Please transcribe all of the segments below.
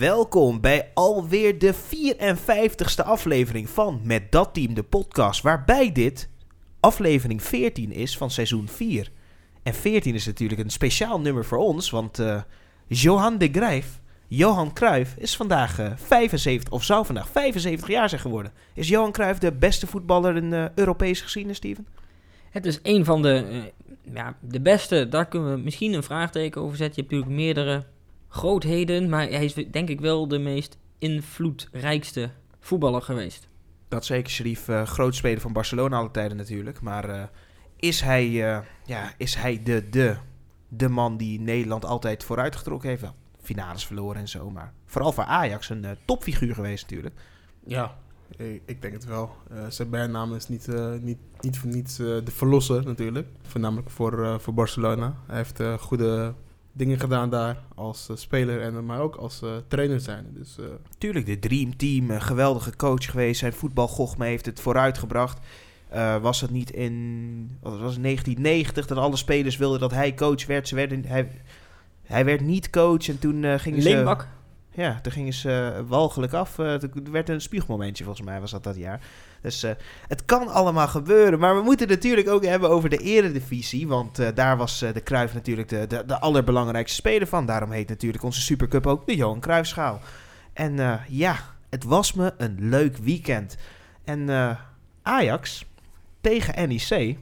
welkom bij alweer de 54ste aflevering van Met Dat Team, de podcast. Waarbij dit aflevering 14 is van seizoen 4. En 14 is natuurlijk een speciaal nummer voor ons, want uh, Johan de Grijf, Johan Cruijff, is vandaag uh, 75, of zou vandaag 75 jaar zijn geworden. Is Johan Cruijff de beste voetballer in uh, Europese geschiedenis, Steven? Het is een van de, ja, de beste, daar kunnen we misschien een vraagteken over zetten. Je hebt natuurlijk meerdere grootheden, maar hij is denk ik wel de meest invloedrijkste voetballer geweest. Dat zeker, Sharif. Uh, groot speler van Barcelona alle tijden natuurlijk. Maar uh, is hij, uh, ja, is hij de, de, de man die Nederland altijd vooruitgetrokken heeft? Wel, finales verloren en zo, maar vooral voor Ajax een topfiguur geweest natuurlijk. Ja, ik, ik denk het wel. zijn bijnaam is niet, niet, niet voor niets de verlosser natuurlijk. Voornamelijk voor, voor Barcelona. Hij heeft goede dingen gedaan daar als uh, speler, en, maar ook als uh, trainer zijn. Dus, uh... Tuurlijk, de Dream Team, een geweldige coach geweest. Zijn voetbalgochme heeft het vooruitgebracht. was het niet in wat was het, 1990 dat alle spelers wilden dat hij coach werd? Ze werden, hij, hij werd niet coach en toen gingen Leenbak. ze... Ja, toen gingen ze walgelijk af. er werd een spiegelmomentje volgens mij, was dat dat jaar. Dus uh, het kan allemaal gebeuren. Maar we moeten het natuurlijk ook hebben over de eredivisie. Want daar was de Cruijff natuurlijk de, de, de, allerbelangrijkste speler van. Daarom heet natuurlijk onze Supercup ook de Johan Cruijffschaal. En ja, het was me een leuk weekend. En Ajax tegen NEC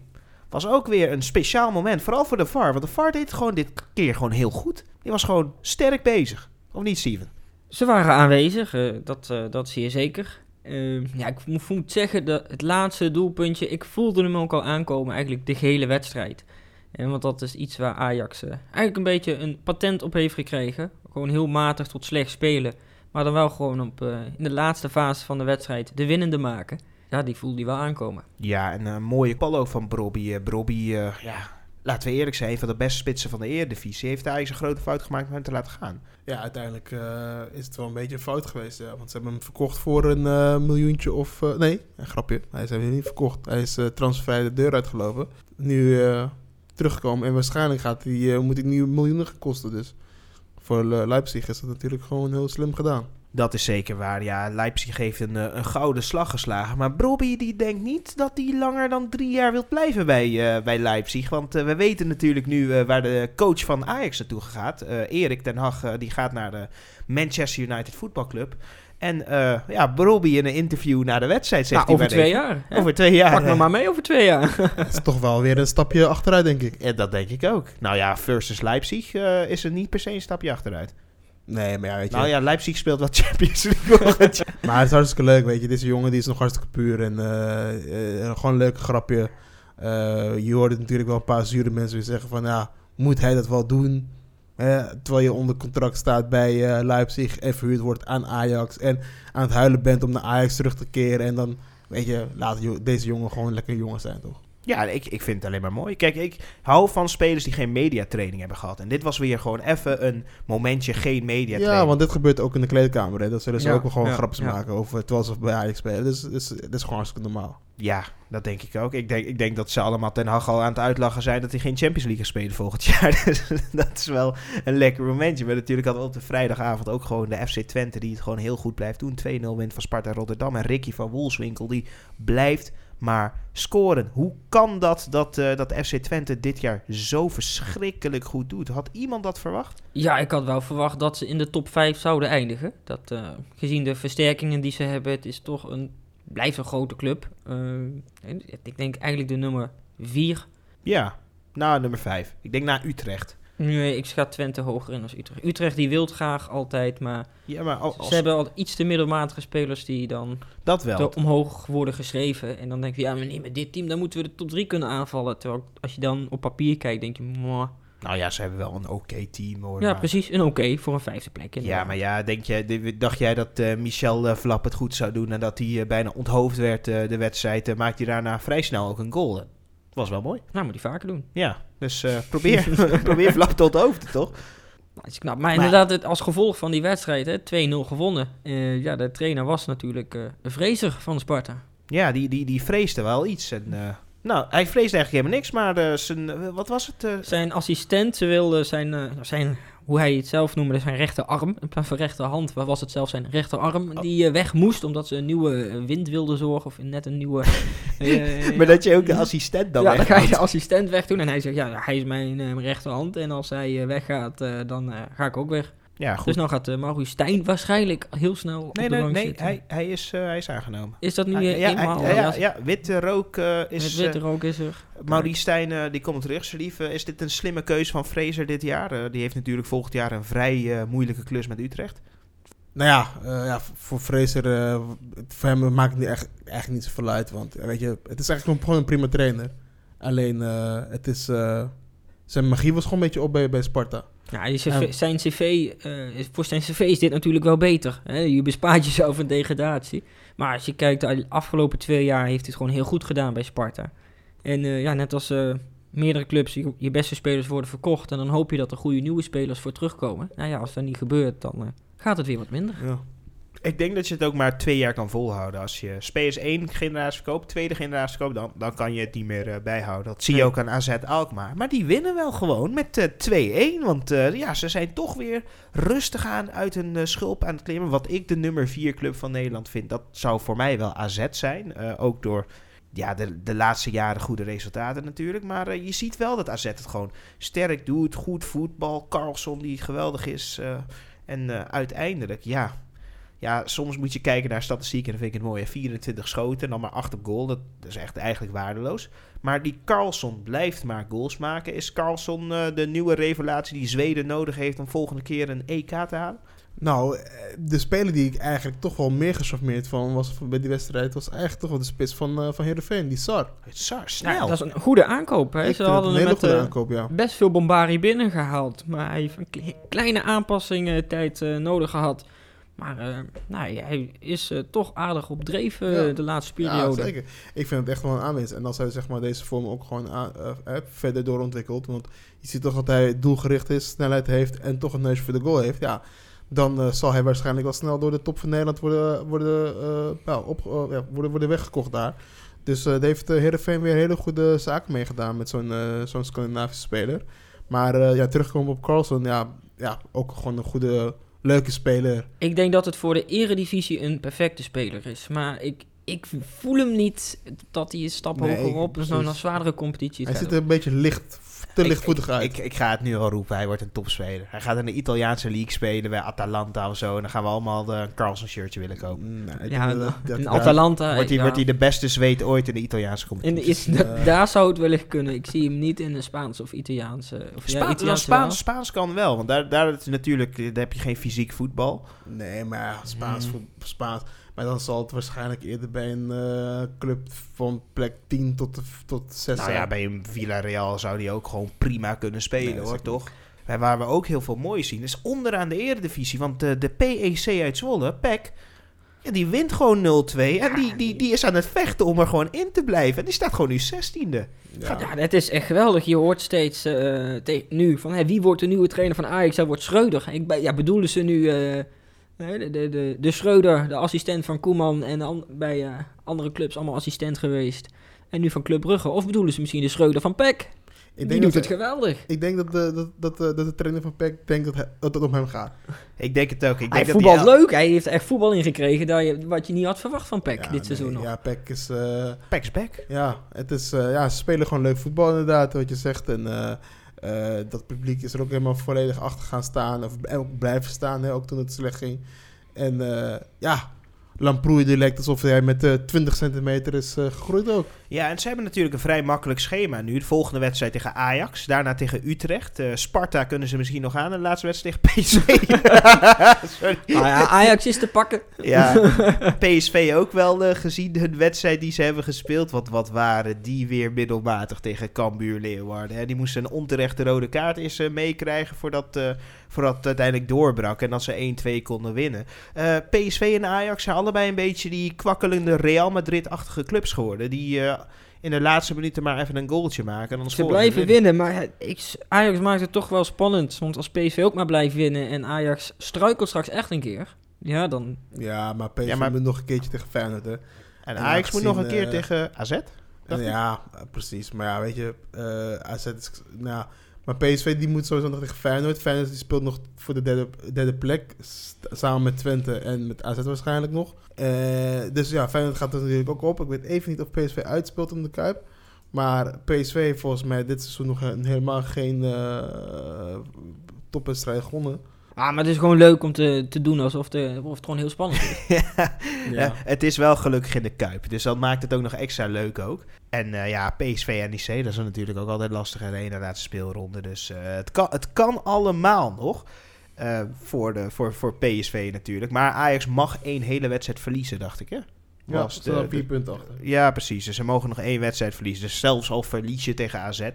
was ook weer een speciaal moment. Vooral voor de VAR. Want de VAR deed het gewoon dit keer gewoon heel goed. Die was gewoon sterk bezig. Of niet, Steven? Ze waren aanwezig, dat, dat zie je zeker. Uh, ja, ik moet, zeggen, dat het laatste doelpuntje, ik voelde hem ook al aankomen, eigenlijk de gele wedstrijd. En want dat is iets waar Ajax uh, eigenlijk een beetje een patent op heeft gekregen. Gewoon heel matig tot slecht spelen. Maar dan wel gewoon op, in de laatste fase van de wedstrijd de winnende maken. Ja, die voelde hij wel aankomen. Ja, en een mooie bal ook van Brobby. Brobby, ja, laten we eerlijk zijn, van de beste spitsen van de Eredivisie. Heeft hij een grote fout gemaakt om hem te laten gaan? Ja, uiteindelijk uh, is het wel een beetje een fout geweest. Ja. Want ze hebben hem verkocht voor een uh, miljoentje of... Uh, nee, een grapje. Hij is hem niet verkocht. Hij is transfervrij de deur uitgelopen. Nu teruggekomen en waarschijnlijk gaat hij, moet hij nu miljoenen gaan kosten. Dus voor Leipzig is dat natuurlijk gewoon heel slim gedaan. Dat is zeker waar. Ja, Leipzig heeft een, een gouden slag geslagen. Maar Brobby die denkt niet dat hij langer dan drie jaar wil blijven bij, uh, bij Leipzig. Want uh, we weten natuurlijk nu uh, waar de coach van Ajax naartoe gaat. Erik ten Hag die gaat naar de Manchester United Voetbalclub. En ja, Brobby in een interview na de wedstrijd zegt nou, Over twee jaar. Ja. Over twee jaar. Pak me maar mee over twee jaar. dat is toch wel weer een stapje achteruit, denk ik. Ja, dat denk ik ook. Nou ja, versus Leipzig is er niet per se een stapje achteruit. Nee, maar ja, weet je. Nou ja, Leipzig speelt wat Champions League. maar het is hartstikke leuk, weet je. Deze jongen die is nog hartstikke puur en uh, uh, gewoon een leuk grapje. Uh, je hoort natuurlijk wel een paar zure mensen weer zeggen van, ja, moet hij dat wel doen? terwijl je onder contract staat bij Leipzig en verhuurd wordt aan Ajax en aan het huilen bent om naar Ajax terug te keren. En dan, weet je, laat deze jongen gewoon lekker jongen zijn, toch? Ja, ik, ik vind het alleen maar mooi. Kijk, ik hou van spelers die geen mediatraining hebben gehad. En dit was weer gewoon even een momentje geen mediatraining. Ja, want dit gebeurt ook in de kleedkamer. Hè. Dat zullen ze ja, ook wel gewoon ja, grapjes ja. maken over terwijl ze bij Ajax spelen. Dus dat is, is gewoon hartstikke normaal. Ja, dat denk ik ook. Ik denk, ik denk dat ze allemaal ten Hag al aan het uitlachen zijn dat hij geen Champions League gaat spelen volgend jaar. Dus dat is wel een lekker momentje. Maar natuurlijk hadden we op de vrijdagavond ook gewoon de FC Twente die het gewoon heel goed blijft doen. 2-0 wint van Sparta Rotterdam. En Ricky van Wolfswinkel die blijft maar scoren. Hoe kan dat dat, uh, dat FC Twente dit jaar zo verschrikkelijk goed doet? Had iemand dat verwacht? Ja, ik had wel verwacht dat ze in de top 5 zouden eindigen. Dat, uh, gezien de versterkingen die ze hebben, het is toch een, blijft een grote club. Uh, ik denk eigenlijk de nummer 4. Ja, na nummer 5. Ik denk na Utrecht. Nee, ik schat Twente hoger in als Utrecht. Utrecht die wil graag altijd, maar, ja, maar als... ze hebben al iets te middelmatige spelers die dan dat wel. omhoog worden geschreven. En dan denk je, ja, maar nee, met dit team dan moeten we de top 3 kunnen aanvallen. Terwijl als je dan op papier kijkt, denk je, Mwah. Nou ja, ze hebben wel een oké team hoor. Ja, maar... precies, een oké voor een vijfde plek. Ja, maar ja, denk je, dacht jij dat uh, Michel uh, Vlap het goed zou doen en dat hij uh, bijna onthoofd werd de wedstrijd? maakt hij daarna vrij snel ook een goal was wel mooi. Nou, moet die vaker doen. Ja, dus uh, probeer, probeer vlak tot de hoofd, toch? Dat is knap. Maar, maar inderdaad, het, als gevolg van die wedstrijd, 2-0 gewonnen. Uh, ja, de trainer was natuurlijk uh, een vrezer van Sparta. Ja, die, die, die vreesde wel iets. En, nou, hij vreesde eigenlijk helemaal niks, maar zijn, wat was het? Zijn assistent, ze wilde zijn, zijn hoe hij het zelf noemde, zijn rechterarm. In plaats van rechterhand waar was het zelfs zijn rechterarm Oh. die eh, weg moest omdat ze een nieuwe eh, wind wilden zorgen. Of net een nieuwe... eh, Maar dat je ook de assistent dan ja, dan ga je de assistent wegdoen. En hij zegt, ja, hij is mijn, rechterhand. En als hij weggaat, dan ga ik ook weg. Ja, goed. Dus nou gaat uh, Maurice Stijn waarschijnlijk heel snel op nee, de nee, bank nee zitten. hij, hij, is, eh, hij is aangenomen. Is dat nu eh, ja, eenmaal? hij- ja, ja, ja, witte rook eh, Met is... witte rook is er. Maurice Stijn, die komt terug, zijn lief. is dit een slimme keus van Fraser dit jaar? Die heeft natuurlijk volgend jaar een vrij eh, moeilijke klus met Utrecht. Nou ja, eh, ja voor Fraser, eh, voor hem maakt het niet echt, echt niet zoveel uit. Want weet je, het is eigenlijk gewoon een prima trainer. Alleen, eh, het is, eh, zijn magie was gewoon een beetje op bij, bij Sparta. Ja, cv, zijn cv, eh, is- voor zijn cv is dit natuurlijk wel beter. Hè? Je bespaart jezelf een degradatie. Maar als je kijkt, de afgelopen twee jaar heeft hij het gewoon heel goed gedaan bij Sparta. En eh, ja, net als eh, meerdere clubs, je, je beste spelers worden verkocht. En dan hoop je dat er goede nieuwe spelers voor terugkomen. Nou ja, als dat niet gebeurt, dan eh, gaat het weer wat minder. Ja. Ik denk dat je het ook maar twee jaar kan volhouden. Als je PS 1 generatie verkoopt, tweede generatie verkoopt, dan, dan kan je het niet meer eh, bijhouden. Dat zie je ook aan AZ Alkmaar. Maar die winnen wel gewoon met eh 2-1. Want eh, ja, ze zijn toch weer rustig aan uit hun eh, schulp aan het klimmen. Wat ik de nummer 4 club van Nederland vind, dat zou voor mij wel AZ zijn. Eh, ook door ja, de, de laatste jaren goede resultaten natuurlijk. Maar eh, je ziet wel dat AZ het gewoon sterk doet. Goed voetbal. Carlson die geweldig is. eh, en eh, uiteindelijk, ja, ja, soms moet je kijken naar statistieken en dan vind ik het mooi. hè. 24 schoten en dan maar 8 op goal. Dat is echt eigenlijk waardeloos. Maar die Carlson blijft maar goals maken. Is Carlson eh, de nieuwe revelatie die Zweden nodig heeft om volgende keer een EK te halen? Nou, eh, de speler die ik eigenlijk toch wel meer gecharmeerd van was bij die wedstrijd... was eigenlijk toch wel de spits van, eh van Heerenveen, die Sar. Sar, Ja, snel. dat is een goede aankoop. Hè? Ik Ze hadden een hem hele goede aankoop, ja. best veel bombari binnengehaald. Maar hij heeft een kle- kleine aanpassing tijd nodig gehad. Maar eh, nou, ja, hij is eh, toch aardig op dreef Ja. de laatste Ja, periode. zeker. Ik vind het echt wel een aanwinst. En als hij zeg maar, deze vorm ook gewoon aan- eh, verder doorontwikkelt. Want je ziet toch dat hij doelgericht is, snelheid heeft en toch een neus voor de goal heeft. Ja, dan zal hij waarschijnlijk wel snel door de top van Nederland worden, worden, nou, op, ja, worden, worden weggekocht daar. Dus daar heeft Heerenveen weer hele goede zaken meegedaan met zo'n zo'n Scandinavische speler. Maar ja, terugkomen op Carlson, ja, ja, ook gewoon een goede, leuke speler. Ik denk dat het voor de eredivisie een perfecte speler is. Maar ik, ik voel hem niet dat hij een stap Nee, hoger op. Dus nou zwaardere competitie Hij ziet er een beetje licht, te Ik- lichtvoetig uit. Ik, ik ga het nu al roepen, hij wordt een topspeler. Hij gaat in de Italiaanse league spelen bij Atalanta of zo. En dan gaan we allemaal de Carlson shirtje willen kopen. Nee, ik Ja, dat- in Atalanta. Wordt hij, ja. wordt hij de beste zweet ooit in de Italiaanse In competitie? de, da- eh, daar zou het wellicht kunnen. Ik zie hem niet in een Spaans of Italiaanse. Of ja, Spa- nou, Italiaanse Spaans, Spaans kan wel, want daar, daar, is natuurlijk, daar heb je geen fysiek voetbal. Nee, maar Spaans, Mm. voor Spaans. Maar dan zal het waarschijnlijk eerder bij een eh, club van plek 10 tot, tot 6 Nou ja, bij een Villarreal zou die ook gewoon prima kunnen spelen, Nee, hoor, toch? Wij waar we ook heel veel mooi zien, is onderaan de eredivisie. Want de, de PEC uit Zwolle, PEC, ja, die wint gewoon 0-2. En die, die, die is aan het vechten om er gewoon in te blijven. En die staat gewoon nu 16e. Ja. Ja, dat is echt geweldig. Je hoort steeds eh, nu van hè, wie wordt de nieuwe trainer van Ajax? Dat wordt Schreuder. Ik, ja, bedoelen ze nu de, de, de, de Schreuder, de assistent van Koeman en an- bij eh, andere clubs allemaal assistent geweest. En nu van Club Brugge. Of bedoelen ze misschien de Schreuder van PEC? ik, Die denk doet dat, het geweldig. ik denk dat de, dat, dat, eh, dat de trainer van PEC denkt dat, hij- dat het om hem gaat. Ik denk het ook. Ik Hij denk dat voetbalt die- leuk. Hij heeft echt voetbal ingekregen dat je, wat je niet had verwacht van PEC Ja, dit seizoen nee, nog. Ja, PEC is... eh, PEC's back. ja, het is, eh, ja, ze spelen gewoon leuk voetbal inderdaad, wat je zegt. En eh, eh, dat publiek is er ook helemaal volledig achter gaan staan. Of ook blijven staan, hè, ook toen het slecht ging. En eh, ja, Lamproei die lijkt alsof hij met eh 20 centimeter is eh, gegroeid ook. Ja, en ze hebben natuurlijk een vrij makkelijk schema nu. De volgende wedstrijd tegen Ajax, daarna tegen Utrecht. Eh, Sparta kunnen ze misschien nog aan. En de laatste wedstrijd tegen PSV. Sorry. Ja, Ajax is te pakken. Ja, PSV ook wel gezien hun wedstrijd die ze hebben gespeeld. Wat, wat waren die weer middelmatig tegen Cambuur Leeuwarden. Hè? Die moesten een onterechte rode kaart eens eh, meekrijgen voordat, eh voordat het uiteindelijk doorbrak. En dat ze 1-2 konden winnen. Eh, PSV en Ajax zijn allebei een beetje die kwakkelende Real Madrid-achtige clubs geworden. Die eh, in de laatste minuten maar even een goaltje maken. En dan Ze blijven winnen, maar ik, Ajax maakt het toch wel spannend. Want als PSV ook maar blijft winnen en Ajax struikelt straks echt een keer. Ja, dan... Ja, maar PSV Ja, maar- moet nog een keertje tegen Feyenoord, hè. En En Ajax moet nog een keer eh, tegen AZ. Ja, precies. Maar ja, weet je, eh AZ is... Nou, Maar PSV die moet sowieso nog tegen Feyenoord. Feyenoord die speelt nog voor de derde, derde plek. Samen met Twente en met AZ waarschijnlijk nog. Eh, dus ja, Feyenoord gaat er natuurlijk ook op. Ik weet even niet of PSV uitspeelt om de Kuip. Maar PSV heeft volgens mij dit seizoen nog he- helemaal geen eh topwedstrijd gewonnen. Ah, maar het is gewoon leuk om te, te doen alsof, de, of het gewoon heel spannend is. ja. Ja, het is wel gelukkig in de Kuip. Dus dat maakt het ook nog extra leuk ook. En eh, ja, PSV en NEC, dat is natuurlijk ook altijd lastig in de ene laatste speelronde. Dus eh, het, kan, het kan allemaal nog. Eh, voor, de, voor, voor PSV natuurlijk. Maar Ajax mag één hele wedstrijd verliezen, dacht ik. Hè? Ja, Was de- vier punten achter. Ja, precies. Dus ze mogen nog één wedstrijd verliezen. Dus zelfs al verlies je tegen AZ,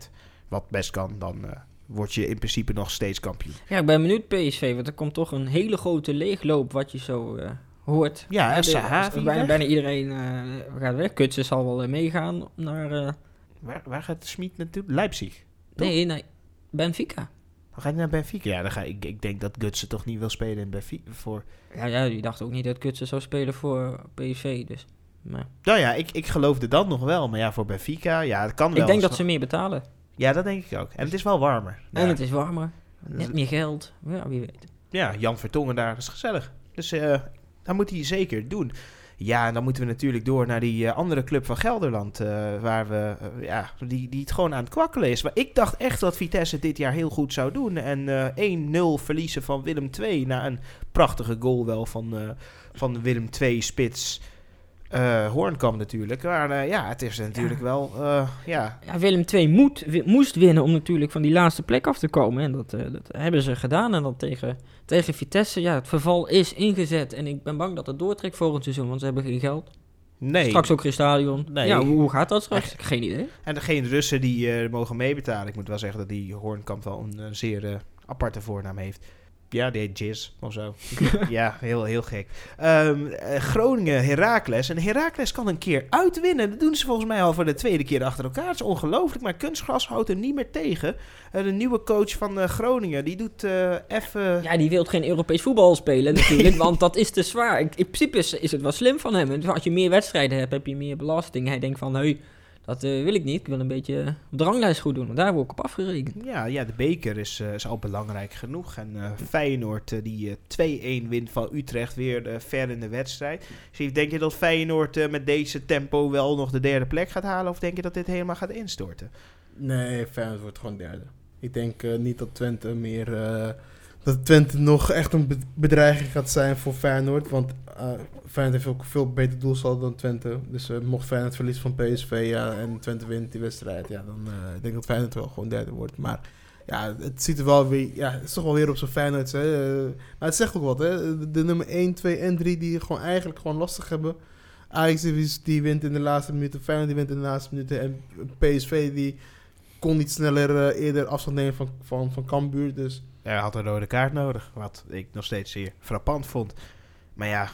wat best kan, dan eh, word je in principe nog steeds kampioen. Ja, ik ben benieuwd PSV, want er komt toch een hele grote leegloop wat je zo eh, hoort. Ja, bijna, weg? bijna iedereen eh, gaat weg. Kutsen zal wel eh, meegaan naar... eh, Waar, waar gaat Smit naartoe? Leipzig. Toch? nee, nee, Benfica. Dan ga je naar Benfica. Ja, dan ga, ik, ik denk dat Gutsen toch niet wil spelen in Benfica. Voor... Ja, ja, die dacht ook niet dat Kutsen zou spelen voor PSV, dus... Maar Nou ja, ik, ik geloofde dat nog wel. Maar ja, voor Benfica, ja, het kan wel. ik denk dat ze meer betalen. Ja, dat denk ik ook. En het is wel warmer. En het is warmer. Net meer geld. Ja, wie weet. Ja, Jan Vertongen daar, dat is gezellig. Dus eh dat moet hij zeker doen. Ja, en dan moeten we natuurlijk door naar die eh, andere club van Gelderland. eh, waar we, eh, ja, die, die het gewoon aan het kwakkelen is. Maar ik dacht echt dat Vitesse dit jaar heel goed zou doen. En eh 1-0 verliezen van Willem II. Na een prachtige goal wel van, van Willem II Hoornkamp natuurlijk. Maar eh, ja, het is natuurlijk wel, eh, ja, Ja, Willem II moet, moest winnen om natuurlijk van die laatste plek af te komen. En dat, dat hebben ze gedaan. En dan tegen, tegen Vitesse, ja, het verval is ingezet. En ik ben bang dat het doortrekt volgend seizoen, want ze hebben geen geld. nee. Straks ook geen stadion. Nee. Ja, hoe, hoe gaat dat straks? Geen idee. En geen Russen die mogen meebetalen. Ik moet wel zeggen dat die Hoornkamp wel een, zeer aparte voornaam heeft. Ja, die heet Jizz of zo. ja, heel, heel gek. Ehm, eh, Groningen, Heracles. En Heracles kan een keer uitwinnen. Dat doen ze volgens mij al voor de tweede keer achter elkaar. Het is ongelooflijk, maar kunstgras houdt er niet meer tegen. Eh, de nieuwe coach van eh, Groningen, die doet eh even... Ja, die wil geen Europees voetbal spelen natuurlijk, want dat is te zwaar. Ik- In principe is, is het wel slim van hem. En Als je meer wedstrijden hebt, heb je meer belasting. Hij denkt van, hey, dat eh, wil ik niet. Ik wil een beetje op de ranglijst goed doen. Want daar word ik op afgerekend. Ja, ja, de beker is, eh, is al belangrijk genoeg. En eh, Feyenoord eh, die eh, 2-1 wint van Utrecht weer eh, ver in de wedstrijd. Dus denk je dat Feyenoord eh, met deze tempo wel nog de derde plek gaat halen? Of denk je dat dit helemaal gaat instorten? Nee, Feyenoord wordt gewoon derde. Ik denk eh, niet dat Twente meer... dat Twente nog echt een be- bedreiging gaat zijn voor Feyenoord. Want eh Feyenoord heeft ook veel beter doelsaldo dan Twente. Dus eh, mocht Feyenoord verliezen van PSV ja, en Twente wint die wedstrijd... Ja, dan eh, ik denk dat Feyenoord wel gewoon derde wordt. Maar ja, het ziet er wel weer... Ja, het is toch wel weer op zijn Feyenoord. Hè? Maar het zegt ook wat, hè. De, nummer 1, 2 en 3 die gewoon eigenlijk gewoon lastig hebben... Ajax die, wint in de laatste minuten, Feyenoord die wint in de laatste minuten... en PSV die kon niet sneller eerder afstand nemen van, van, van Cambuur. Dus Hij had een rode kaart nodig, wat ik nog steeds zeer frappant vond. Maar ja,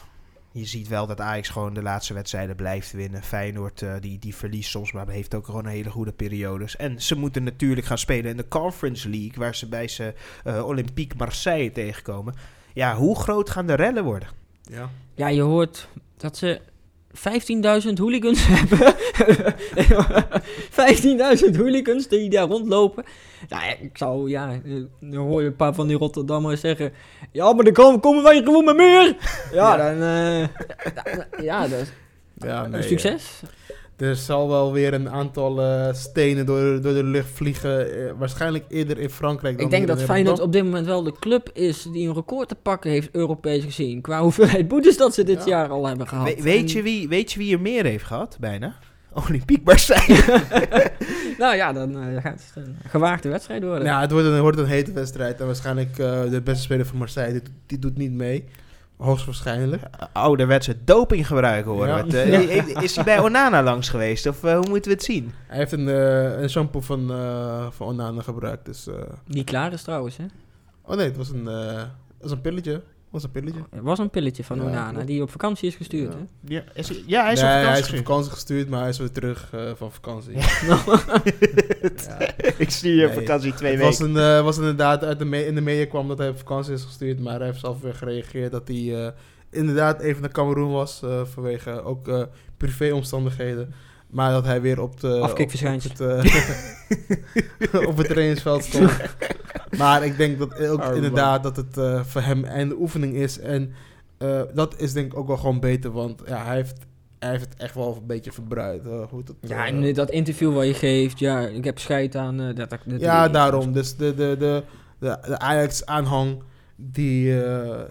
je ziet wel dat Ajax gewoon de laatste wedstrijden blijft winnen. Feyenoord eh, die, die verliest soms, maar heeft ook gewoon een hele goede periodes. En ze moeten natuurlijk gaan spelen in de Conference League, waar ze bij ze eh, Olympique Marseille tegenkomen. Ja, hoe groot gaan de rellen worden? ja. Ja, je hoort dat ze 15.000 hooligans hebben. 15.000 hooligans die daar rondlopen. Ja, ik zou, ja, eh, dan hoor je een paar van die Rotterdammers zeggen... Ja, maar dan komen, komen wij gewoon met meer. Ja, Ja. dan... eh, ja, dat is ja nee, succes. eh, er zal wel weer een aantal eh, stenen door, door de lucht vliegen. eh, waarschijnlijk eerder in Frankrijk dan Ik denk dat Feyenoord op dit moment wel de club is die een record te pakken heeft, Europees gezien. Qua hoeveelheid boetes dat ze dit Ja. jaar al hebben gehad. We- weet, En- je wie, weet je wie er meer heeft gehad, bijna? Olympique Marseille. nou ja, dan eh, gaat het een gewaagde wedstrijd worden. Ja, het wordt een, wordt een hete wedstrijd. En waarschijnlijk eh, de beste speler van Marseille, die, die doet niet mee. Hoogstwaarschijnlijk. Ouderwetse doping gebruiken hoor. Ja. Met, eh, Is hij bij Onana langs geweest? Of eh, hoe moeten we het zien? Hij heeft een, eh, een shampoo van, eh van Onana gebruikt. Dus, eh, Die klaar is trouwens, hè? oh nee, het was een, eh, het was een pilletje. Het was een pilletje. Er was een pilletje van Ja, Onana die op vakantie is gestuurd, Ja. hè? Ja, is hij, ja hij is nee, op hij vakantie is op gestuurd. vakantie gestuurd, maar hij is weer terug eh, van vakantie. Ja. Ik stuur je op Nee, vakantie twee het weken. was, een, eh, was inderdaad uit de me- in de media kwam dat hij op vakantie is gestuurd, maar hij heeft zelf weer gereageerd dat hij eh, inderdaad even naar Cameroen was eh, vanwege ook eh, privéomstandigheden. Maar dat hij weer op de... Afkikverschijnsel. Op het, eh, op het trainingsveld stond. maar ik denk dat ook Arme inderdaad dat het eh, voor hem einde oefening is. En eh, dat is denk ik ook wel gewoon beter. Want ja, hij heeft, hij heeft het echt wel een beetje verbruikt. hoe het, Ja, en dat interview wat je geeft, ja, ik heb scheid aan... dat, dat, dat- ja, daarom. Dus de, de, de, de, de Ajax-aanhang, die eh, eh,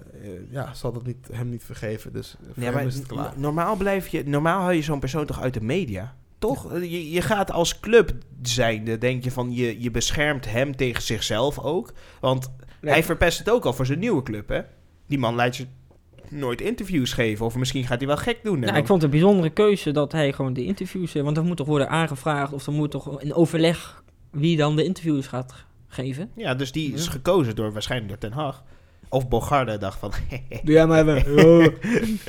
ja, zal dat niet, hem niet vergeven. Dus voor Ja, hem maar is het klaar. n- normaal, blijf je, normaal hou je zo'n persoon toch uit de media? Toch? Je, je gaat als club zijnde, denk je van, je, je beschermt hem tegen zichzelf ook. Want Nee. hij verpest het ook al voor zijn nieuwe club, hè? Die man laat je nooit interviews geven. Of misschien gaat hij wel gek doen. en Nou, ik vond het een bijzondere keuze dat hij gewoon de interviews... eh, Want er moet toch worden aangevraagd of er moet toch in overleg wie dan de interviews gaat geven. Ja, dus die is gekozen door waarschijnlijk door Ten Hag. Of Bogarde dacht van... Doe jij maar even.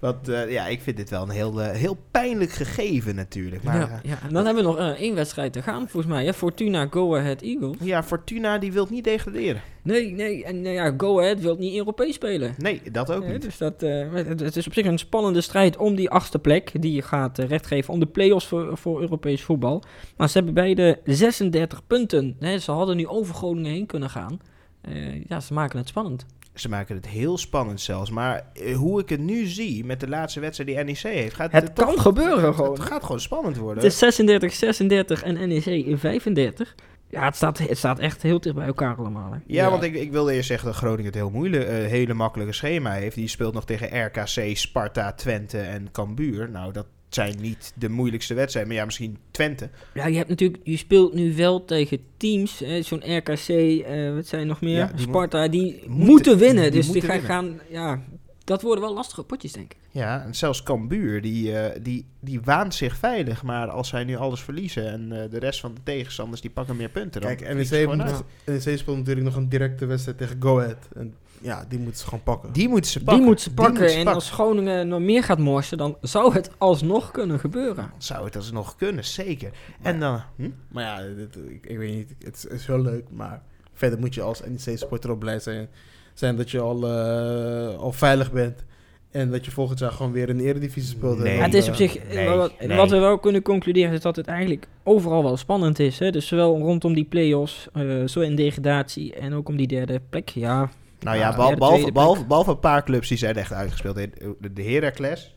Want eh, ja, ik vind dit wel een heel, eh, heel pijnlijk gegeven natuurlijk. Maar ja, ja, en dan hebben we nog eh, één wedstrijd te gaan, volgens mij. Hè? Fortuna Go Ahead Eagles. eh, ja, Fortuna die wil niet degraderen. Nee, nee, en eh, ja, Go Ahead wil niet Europees spelen. Nee, dat ook Ja, niet. dus dat, eh, het, het is op zich een spannende strijd om die achtste plek. Die je gaat eh, rechtgeven om de play-offs voor, voor Europees voetbal. Maar ze hebben beide 36 punten. Hè, ze hadden nu over Groningen heen kunnen gaan. Eh, ja, ze maken het spannend. Ze maken het heel spannend zelfs. Maar eh, hoe ik het nu zie met de laatste wedstrijd die NEC heeft... Gaat Het toch- kan gebeuren het- gewoon. Het gaat gewoon spannend worden. Het is 36, 36 en NEC in 35. Ja, het staat, het staat echt heel dicht bij elkaar allemaal. Hè. Ja, Ja. want ik, ik wilde eerst zeggen dat Groningen het heel moeilijk, eh, hele makkelijke schema heeft. Die speelt nog tegen RKC, Sparta, Twente en Cambuur. Nou, dat zijn niet de moeilijkste wedstrijden. Maar ja, misschien Twente. Ja, je hebt natuurlijk, je speelt nu wel tegen teams, hè, zo'n RKC, eh, wat zijn nog meer? Ja, die Sparta, die moeten- moeten, winnen. die dus die gaan, gaan, ja, dat worden wel lastige potjes, denk ik. Ja, en zelfs Cambuur, die, eh, die, die waant zich veilig. Maar als zij nu alles verliezen en eh, de rest van de tegenstanders die pakken meer punten, dan Kijk, NEC, gewoon moet NEC speelt natuurlijk nog een directe wedstrijd tegen Go Ahead. En ja, die moeten ze gewoon pakken. Die moeten ze pakken. Die moet ze pakken. moeten ze en pakken. als Groningen nog meer gaat morsen, dan zou het alsnog kunnen gebeuren. Zou het alsnog kunnen, zeker. En dan... Hm? Maar ja, dit- ik, ik weet niet, het is, het is wel leuk, maar verder moet je als NEC-supporter ook blij zijn, zijn dat je al, eh, al veilig bent. En dat je volgend jaar gewoon weer in de Eredivisie speelt. Nee. En het is op zich, nee, wat, nee. wat we wel kunnen concluderen is dat het eigenlijk overal wel spannend is. Hè? Dus zowel rondom die play-offs, eh, zo in degradatie en ook om die derde plek. Ja, Nou Ja, behalve, tweede behalve, behalve een paar clubs die zijn echt uitgespeeld. De, de Heracles.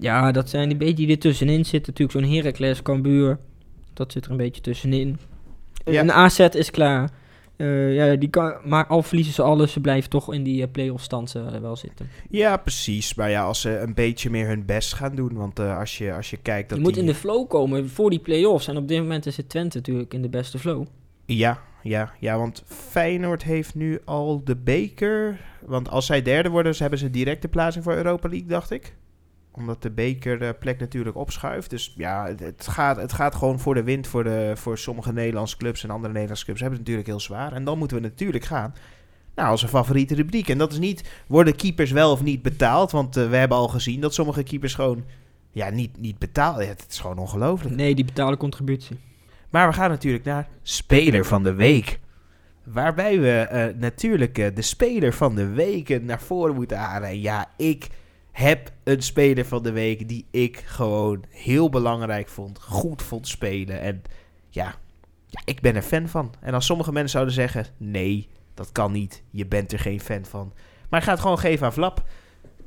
ja dat zijn die beetje die er tussenin zitten. Natuurlijk zo'n Heracles, Cambuur, dat zit er een beetje tussenin. Ja. Een AZ is klaar. Eh, ja, die kan, maar al verliezen ze alles, ze blijven toch in die eh, play-off stand eh, wel zitten. Ja, precies. Maar ja, als ze een beetje meer hun best gaan doen. Want eh, als, je, als je kijkt dat je moet die- in de flow komen voor die play-offs. En op dit moment is het Twente natuurlijk in de beste flow. Ja, ja, ja, want Feyenoord heeft nu al de beker. Want als zij derde worden, hebben ze direct de plaatsing voor Europa League, dacht ik. Omdat de bekerplek natuurlijk opschuift. Dus ja, het, gaat, het gaat gewoon voor de wind voor, de, voor sommige Nederlandse clubs en andere Nederlandse clubs. Hebben het natuurlijk heel zwaar. En dan moeten we natuurlijk gaan. Nou, als een favoriete rubriek. En dat is niet, worden keepers wel of niet betaald? Want eh, we hebben al gezien dat sommige keepers gewoon, ja, niet, niet betaald. Het is gewoon ongelooflijk. Nee, die betalen contributie. Maar we gaan natuurlijk naar Speler van de Week. Waarbij we eh, natuurlijk eh, de Speler van de Week naar voren moeten halen. En ja, ik heb een Speler van de Week die ik gewoon heel belangrijk vond. Goed vond spelen. En ja, ja, ik ben er fan van. En als sommige mensen zouden zeggen, nee, dat kan niet. Je bent er geen fan van. Maar ik ga het gewoon geven aan Flap.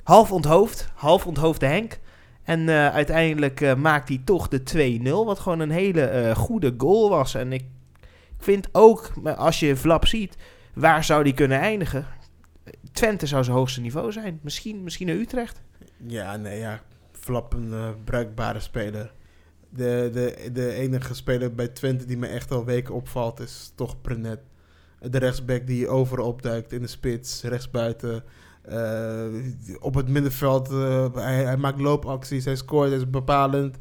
Half onthoofd, half onthoofde Henk. En eh, uiteindelijk eh, maakt hij toch de 2-0. Wat gewoon een hele eh, goede goal was. En ik vind ook, als je Vlap ziet, waar zou die kunnen eindigen? Twente zou zijn hoogste niveau zijn. Misschien, misschien Utrecht. Ja, nee, ja. Flap een bruikbare speler. De, de, de enige speler bij Twente die me echt al weken opvalt is toch Prenet. De rechtsback die overal opduikt in de spits, rechtsbuiten. Eh, op het middenveld, eh, hij, hij maakt loopacties, hij scoort, hij is bepalend.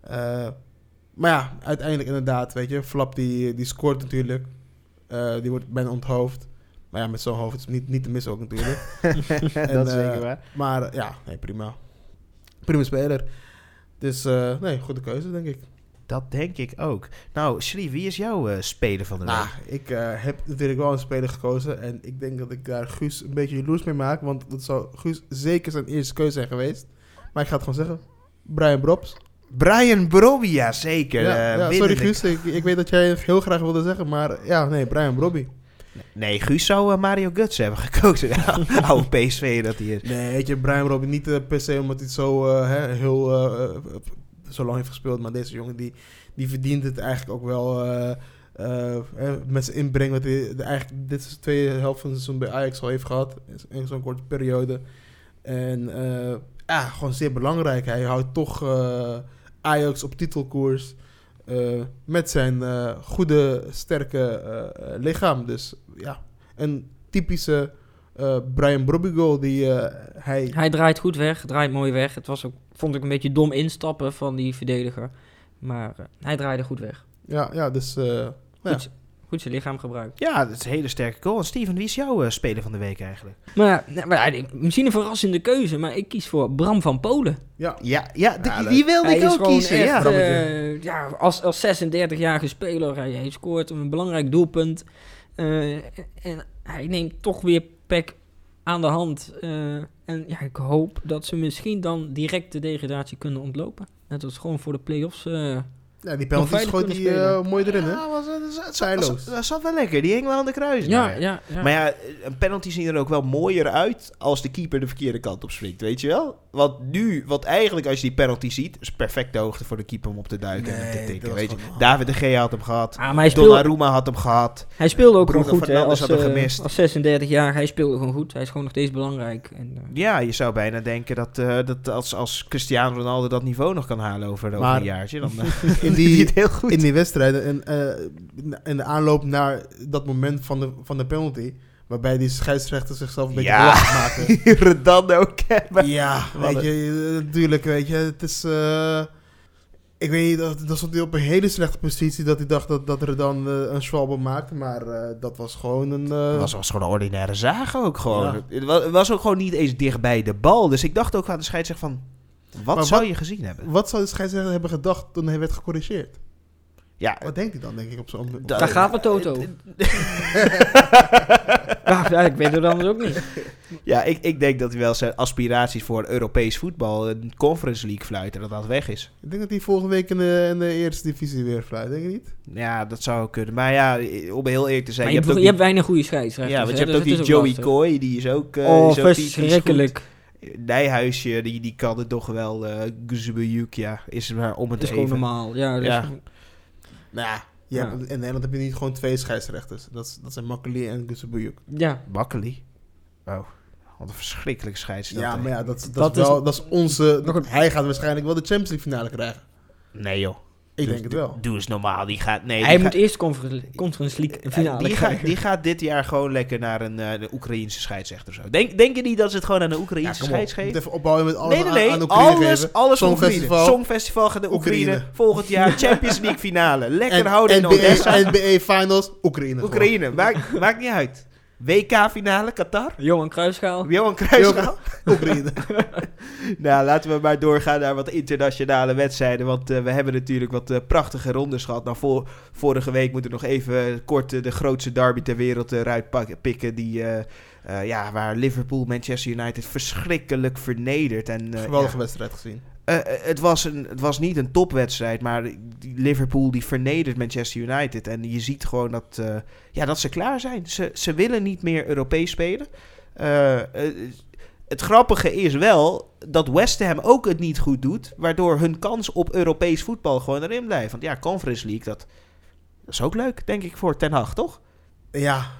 Eh, maar ja, uiteindelijk inderdaad, weet je, Flap die, die scoort natuurlijk. Die wordt bijna onthoofd. Maar ja, met zo'n hoofd is niet, niet te missen ook natuurlijk. dat is zeker waar. Maar ja, nee, prima. Prima speler. Dus nee, goede keuze, denk ik. Dat denk ik ook. Nou, Shree, wie is jouw eh, speler van de week? Nou, ik eh, heb natuurlijk wel een speler gekozen. En ik denk dat ik daar Guus een beetje jaloers mee maak. Want dat zou Guus zeker zijn eerste keuze zijn geweest. Maar ik ga het gewoon zeggen. Brian Brobs. Brian Brobby, ja zeker. Ja, eh, ja, sorry Guus, ik, ik weet dat jij het heel graag wilde zeggen, maar ja, nee, Brian Brobby. Nee, Guus zou Mario Guts hebben gekozen. Oude PSV dat hij is. Nee, weet je, Brian Brobby niet eh, per se omdat hij zo heel zo lang heeft gespeeld, maar deze jongen die, die verdient het eigenlijk ook wel hè, met zijn inbreng. Wat hij de, eigenlijk, dit is de tweede helft van het seizoen bij Ajax al heeft gehad, in zo'n korte periode. En ja, gewoon zeer belangrijk. Hij houdt toch Ajax op titelkoers. met zijn goede, sterke lichaam. Dus ja, een typische eh, Brian Brobby goal die eh, hij... Hij draait goed weg, draait mooi weg. Het was ook, vond ik een beetje dom instappen van die verdediger. Maar eh, hij draaide goed weg. Ja, ja dus... eh, ja. Goed, goed zijn lichaam gebruikt. Ja, dat is een hele sterke goal. En Steven, wie is jouw eh, speler van de week eigenlijk? Maar, nee, maar misschien een verrassende keuze, maar ik kies voor Bram van Polen. ja, Ja, ja, die wilde Hij ik ook kiezen. echt, Ja. Eh, ja, als, als 36-jarige speler, hij, hij scoort een belangrijk doelpunt. Eh, en hij neemt toch weer Peck aan de hand. eh, en ja, ik hoop dat ze misschien dan direct de degradatie kunnen ontlopen. Net als gewoon voor de play-offs. eh, ja, die penalty kunnen hij eh, mooi erin, hè? Ja, was, dat, zat, Feilloos. dat, zat wel lekker. Die hing wel aan de kruis. ja, Maar- ja, ja. Maar ja, een penalty zien er ook wel mooier uit als de keeper de verkeerde kant op springt, weet je wel? Want nu, want eigenlijk als je die penalty ziet, is perfecte hoogte voor de keeper om op te duiken en te tikken, weet je. gewoon- David de Gea had hem gehad. Ah, maar hij speelde, Donnarumma had hem gehad. hij speelde ook Bruno gewoon goed. Hè, als, had hem eh, gemist. als 36 jaar, hij speelde gewoon goed. Hij is gewoon nog steeds belangrijk. En, eh, Ja, je zou bijna denken dat, eh, dat als, als Cristiano Ronaldo dat niveau nog kan halen over, over Maar- een jaartje, dan die, het heel goed. in die wedstrijden en eh, in de aanloop naar dat moment van de, van de penalty, waarbij die scheidsrechter zichzelf een beetje Ja. maken. Redan ook, maar- Ja, weet je, natuurlijk, weet je, het is... eh, ik weet niet, dat, dat stond hij op een hele slechte positie dat hij dacht dat, dat er dan eh, een Schwalbe maakte, maar dat was gewoon een... Het was, was gewoon een ordinaire zaag ook gewoon. Ja. Het, was, het was ook gewoon niet eens dichtbij de bal. Dus ik dacht ook aan de scheidsrechter van... Wat Maar zou wat- je gezien hebben? Wat zou de scheidsrechter hebben gedacht toen hij werd gecorrigeerd? Ja, Wat denkt hij dan, denk ik, op zo'n... Da- Daar gaat mijn Toto. ja, ja, ik weet het anders ook niet. ja ik, ik denk dat hij wel zijn aspiraties voor Europees voetbal... een Conference League fluiten, dat dat weg is. Ik denk dat hij volgende week in de, in de eerste divisie weer fluit, denk je niet? Ja, dat zou ook kunnen. Maar ja, om heel eerlijk te zijn... Maar je je, hebt ook je die- hebt weinig goede scheidsrechters. ja, want hè, je hebt dus ook die Joey. Coy, die is ook... eh, Oh, is ook verschrikkelijk. Nijhuisje, die, die kan het toch wel. eh Guzebuyuk, ja, is maar om het Het is gewoon even. normaal. Ja, dus Ja. Nou ja, hebt- in Nederland heb je niet gewoon twee scheidsrechters. Dat, is- dat zijn Makkeli en Gusebuyuk. ja. Makkeli. Oh, wat een verschrikkelijke scheidsrechter. Ja, maar ja, dat, dat, Dat is is- wel, dat is onze... Nog een- hij gaat waarschijnlijk wel de Champions League finale krijgen. Nee joh. Ik Doe- denk het wel. Doe eens normaal. Die gaat, nee, Hij die moet gaat- eerst Conference, conference League een finale die, gaat, die gaat dit jaar gewoon lekker naar een, eh de Oekraïense scheidsrechter of zo. Denk, denk je niet dat ze het gewoon aan Ja, kom op. Je moet scheidsrechter even opbouwen met alles Nee, nee, nee. aan, aan Oekraïne alles, geven. alles. Songfestival. Songfestival gaat de Oekraïne. Oekraïne. Volgend jaar Champions League finale. Lekker En houden in NBA, Odessa. NBA Finals, Oekraïne. Oekraïne. Maakt, maakt niet uit. WK finale, Qatar. Johan Cruijffschaal. Johan Cruijffschaal. Oekraïne. nou, laten we maar doorgaan naar wat internationale wedstrijden. Want eh, we hebben natuurlijk wat eh, prachtige rondes gehad. Nou, voor, vorige week moeten we nog even kort eh, de grootste derby ter wereld eruit pikken. Die, eh, eh, ja, waar Liverpool Manchester United verschrikkelijk vernedert. En, eh, Geweldige ja, wedstrijd gezien. het, was een, het was niet een topwedstrijd, maar Liverpool die vernedert Manchester United. En je ziet gewoon dat, eh, ja, dat ze klaar zijn. Ze, ze willen niet meer Europees spelen. Eh, eh, het grappige is wel dat West Ham ook het niet goed doet, waardoor hun kans op Europees voetbal gewoon erin blijft. Want ja, Conference League, dat, is ook leuk, denk ik, voor Ten Hag, toch? Ja,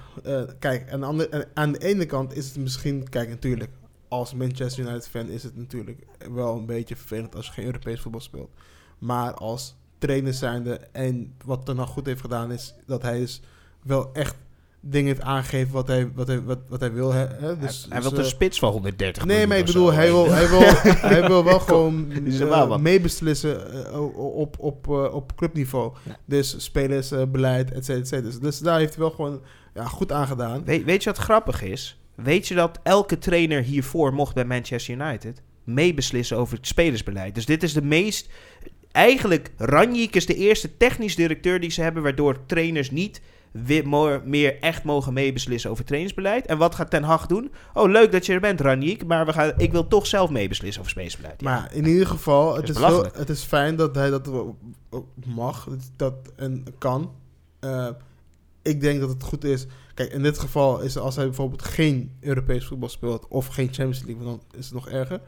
kijk, aan de, aan- de ene kant is het misschien... Kijk, natuurlijk, als Manchester United fan is het natuurlijk wel een beetje vervelend als je geen Europees voetbal speelt. Maar als trainer zijnde en wat Ten Hag goed heeft gedaan is dat hij dus wel echt dingen heeft aangegeven wat hij, wat hij, wat, wat hij wil. Hè? Dus, hij dus, wil een eh, spits van 130 Nee, maar ik bedoel, hij wil, hij, wil, hij wil wel gewoon eh, meebeslissen eh, op, op, op clubniveau. Ja. Dus spelersbeleid, et cetera, et cetera. Dus, dus daar heeft hij wel gewoon ja, goed aan gedaan. Weet, weet je wat grappig is? Weet je dat elke trainer hiervoor mocht bij Manchester United meebeslissen over het spelersbeleid? Dus dit is de meest... Eigenlijk, Ranjik is de eerste technisch directeur die ze hebben... waardoor trainers niet meer echt mogen meebeslissen over trainingsbeleid. En wat gaat Ten Hag doen? Oh, leuk dat je er bent, Raniek, maar we gaan, ik wil toch zelf meebeslissen over spacebeleid. Ja. Maar in ieder geval, het is is, wel, belachelijk. het is fijn dat hij dat mag, dat- en kan. Eh, ik denk dat het goed is. Kijk, in dit geval is als hij bijvoorbeeld geen Europees voetbal speelt of geen Champions League, dan is het nog erger.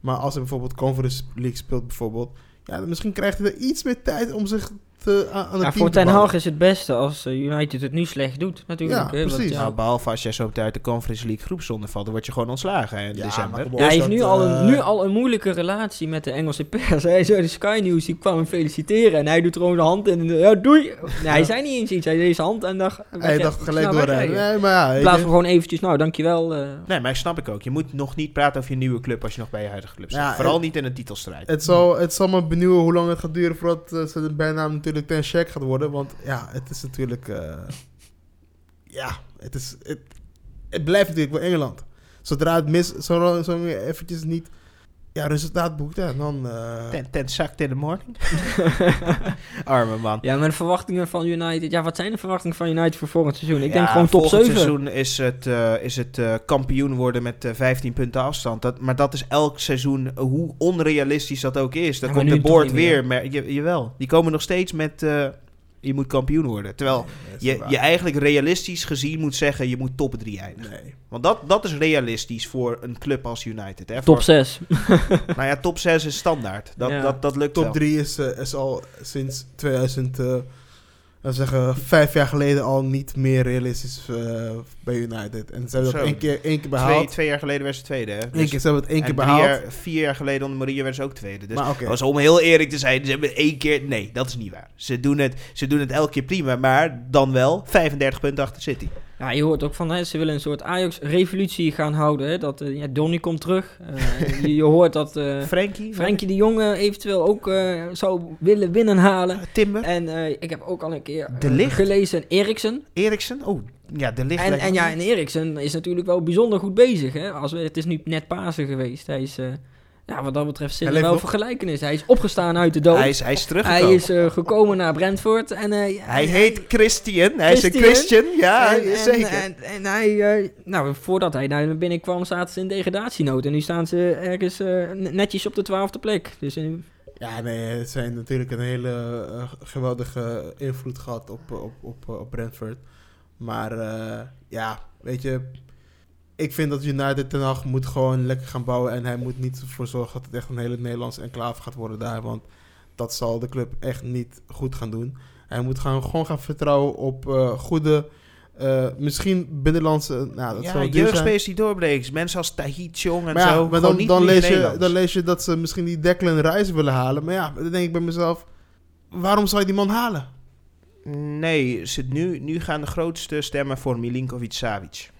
Maar als hij bijvoorbeeld Conference League speelt bijvoorbeeld, ja, misschien krijgt hij er iets meer tijd om zich aan, aan het Ja, team voor te Ten. Hag is het beste als eh, United het nu slecht doet, natuurlijk. Ja, hè, want precies. ja, Nou, behalve als jij zo meteen uit de Conference League groepszonde valt, dan word je gewoon ontslagen in Ja, december. maar kom op, Ja, hij is heeft nu, al een, eh, nu al een moeilijke relatie met de Engelse pers. Hij zei de Sky News, die kwam hem feliciteren en hij doet gewoon de hand in. de- Ja, doei. Nee, hij zei niet eens iets. Hij deed zijn hand en dacht... Hij dacht gelijk wegrijden. Nee, maar ja, In plaats van gewoon eventjes, nou, dankjewel. eh Nee, maar ik snap ik ook. Je moet nog niet praten over je nieuwe club als je nog bij je huidige club zit. Ja, Vooral het- niet in een titelstrijd. Het zal, het zal me benieuwen hoe lang het gaat duren voordat eh, ze de bijnaam natuurlijk ten check gaat worden. Want ja, het is natuurlijk... eh, ja, het is... Het, het blijft natuurlijk wel Engeland. Zodra het mis... Zo, zo eventjes niet... Ja, resultaat boekt, ja, dan... eh, Ten, ten zakt in de morning. Arme man. Ja, maar de verwachtingen van United... Ja, wat zijn de verwachtingen van United voor volgend seizoen? Ik Ja, denk gewoon top volgend 7. seizoen is het, eh, is het eh, kampioen worden met eh, 15 punten afstand. Dat, maar dat is elk seizoen, hoe onrealistisch dat ook is. Dan Ja, komt de board weer. Maar, je, jawel, die komen nog steeds met... je moet kampioen worden. Terwijl nee, je, je eigenlijk realistisch gezien moet zeggen... je moet top 3 eindigen. Nee. Want dat, dat is realistisch voor een club als United. Hè? Top Voor- 6. nou ja, top 6 is standaard. Dat, Ja. dat, dat lukt Top wel. 3 is, eh, is al sinds 2000... eh, laten we zeggen, vijf jaar geleden al niet meer realistisch eh, bij United. En ze hebben dat Zo. één keer, één keer Twee, behaald. twee jaar geleden werd ze tweede. Hè? Eén Dus- keer, ze hebben het één keer behaald. Jaar, vier jaar geleden onder Maria werd ze ook tweede. Dus oké. als om heel eerlijk te zijn, ze hebben één keer... Nee, dat is niet waar. Ze doen het, ze doen het elke keer prima, maar dan wel 35 punten achter City. Ja, je hoort ook van, hè, ze willen een soort Ajax-revolutie gaan houden. Hè, dat eh, ja, Donny komt terug. Eh, je, je hoort dat eh Frenkie? Frenkie de Jong eventueel ook eh, zou willen winnen halen. Timber? En eh, ik heb ook al een keer De eh, Ligt? gelezen Eriksen. Eriksen? Oh, ja, de licht. En, en ja, en Eriksen is natuurlijk wel bijzonder goed bezig. Hè? Als we, het is nu net Pasen geweest. Hij is, eh, ja, wat dat betreft, zit er wel nog? vergelijkenis. Hij is opgestaan uit de dood. hij, is, hij is Hij is eh, gekomen naar Brentford. En, eh, Hij heet Christian. Hij is een Christian? Ja, en, en- zeker. En, en hij, eh, nou, voordat hij daar binnenkwam, zaten ze in degradatienood. En nu staan ze ergens netjes op de twaalfde plek. Dus Ja, nee, het zijn natuurlijk een hele geweldige invloed gehad op, op, op, op Brentford. Maar ja, weet je, ik vind dat United ten Hag moet gewoon lekker gaan bouwen. En hij moet niet ervoor zorgen dat het echt een hele Nederlandse enclave gaat worden daar. Want dat zal de club echt niet goed gaan doen. Hij moet gaan, gewoon gaan vertrouwen op eh, goede, eh, misschien binnenlandse... Nou, dat ja, jeugdspelers die doorbreken. Mensen als Tahit Jong en Maar, ja, zo. maar dan, lees je, dan lees je dat ze misschien die Declan Rice willen halen. Maar ja, dan denk ik bij mezelf... Waarom zou je die man halen? Nee, ze, nu, nu gaan de grootste stemmen voor Milinkovic-Savic.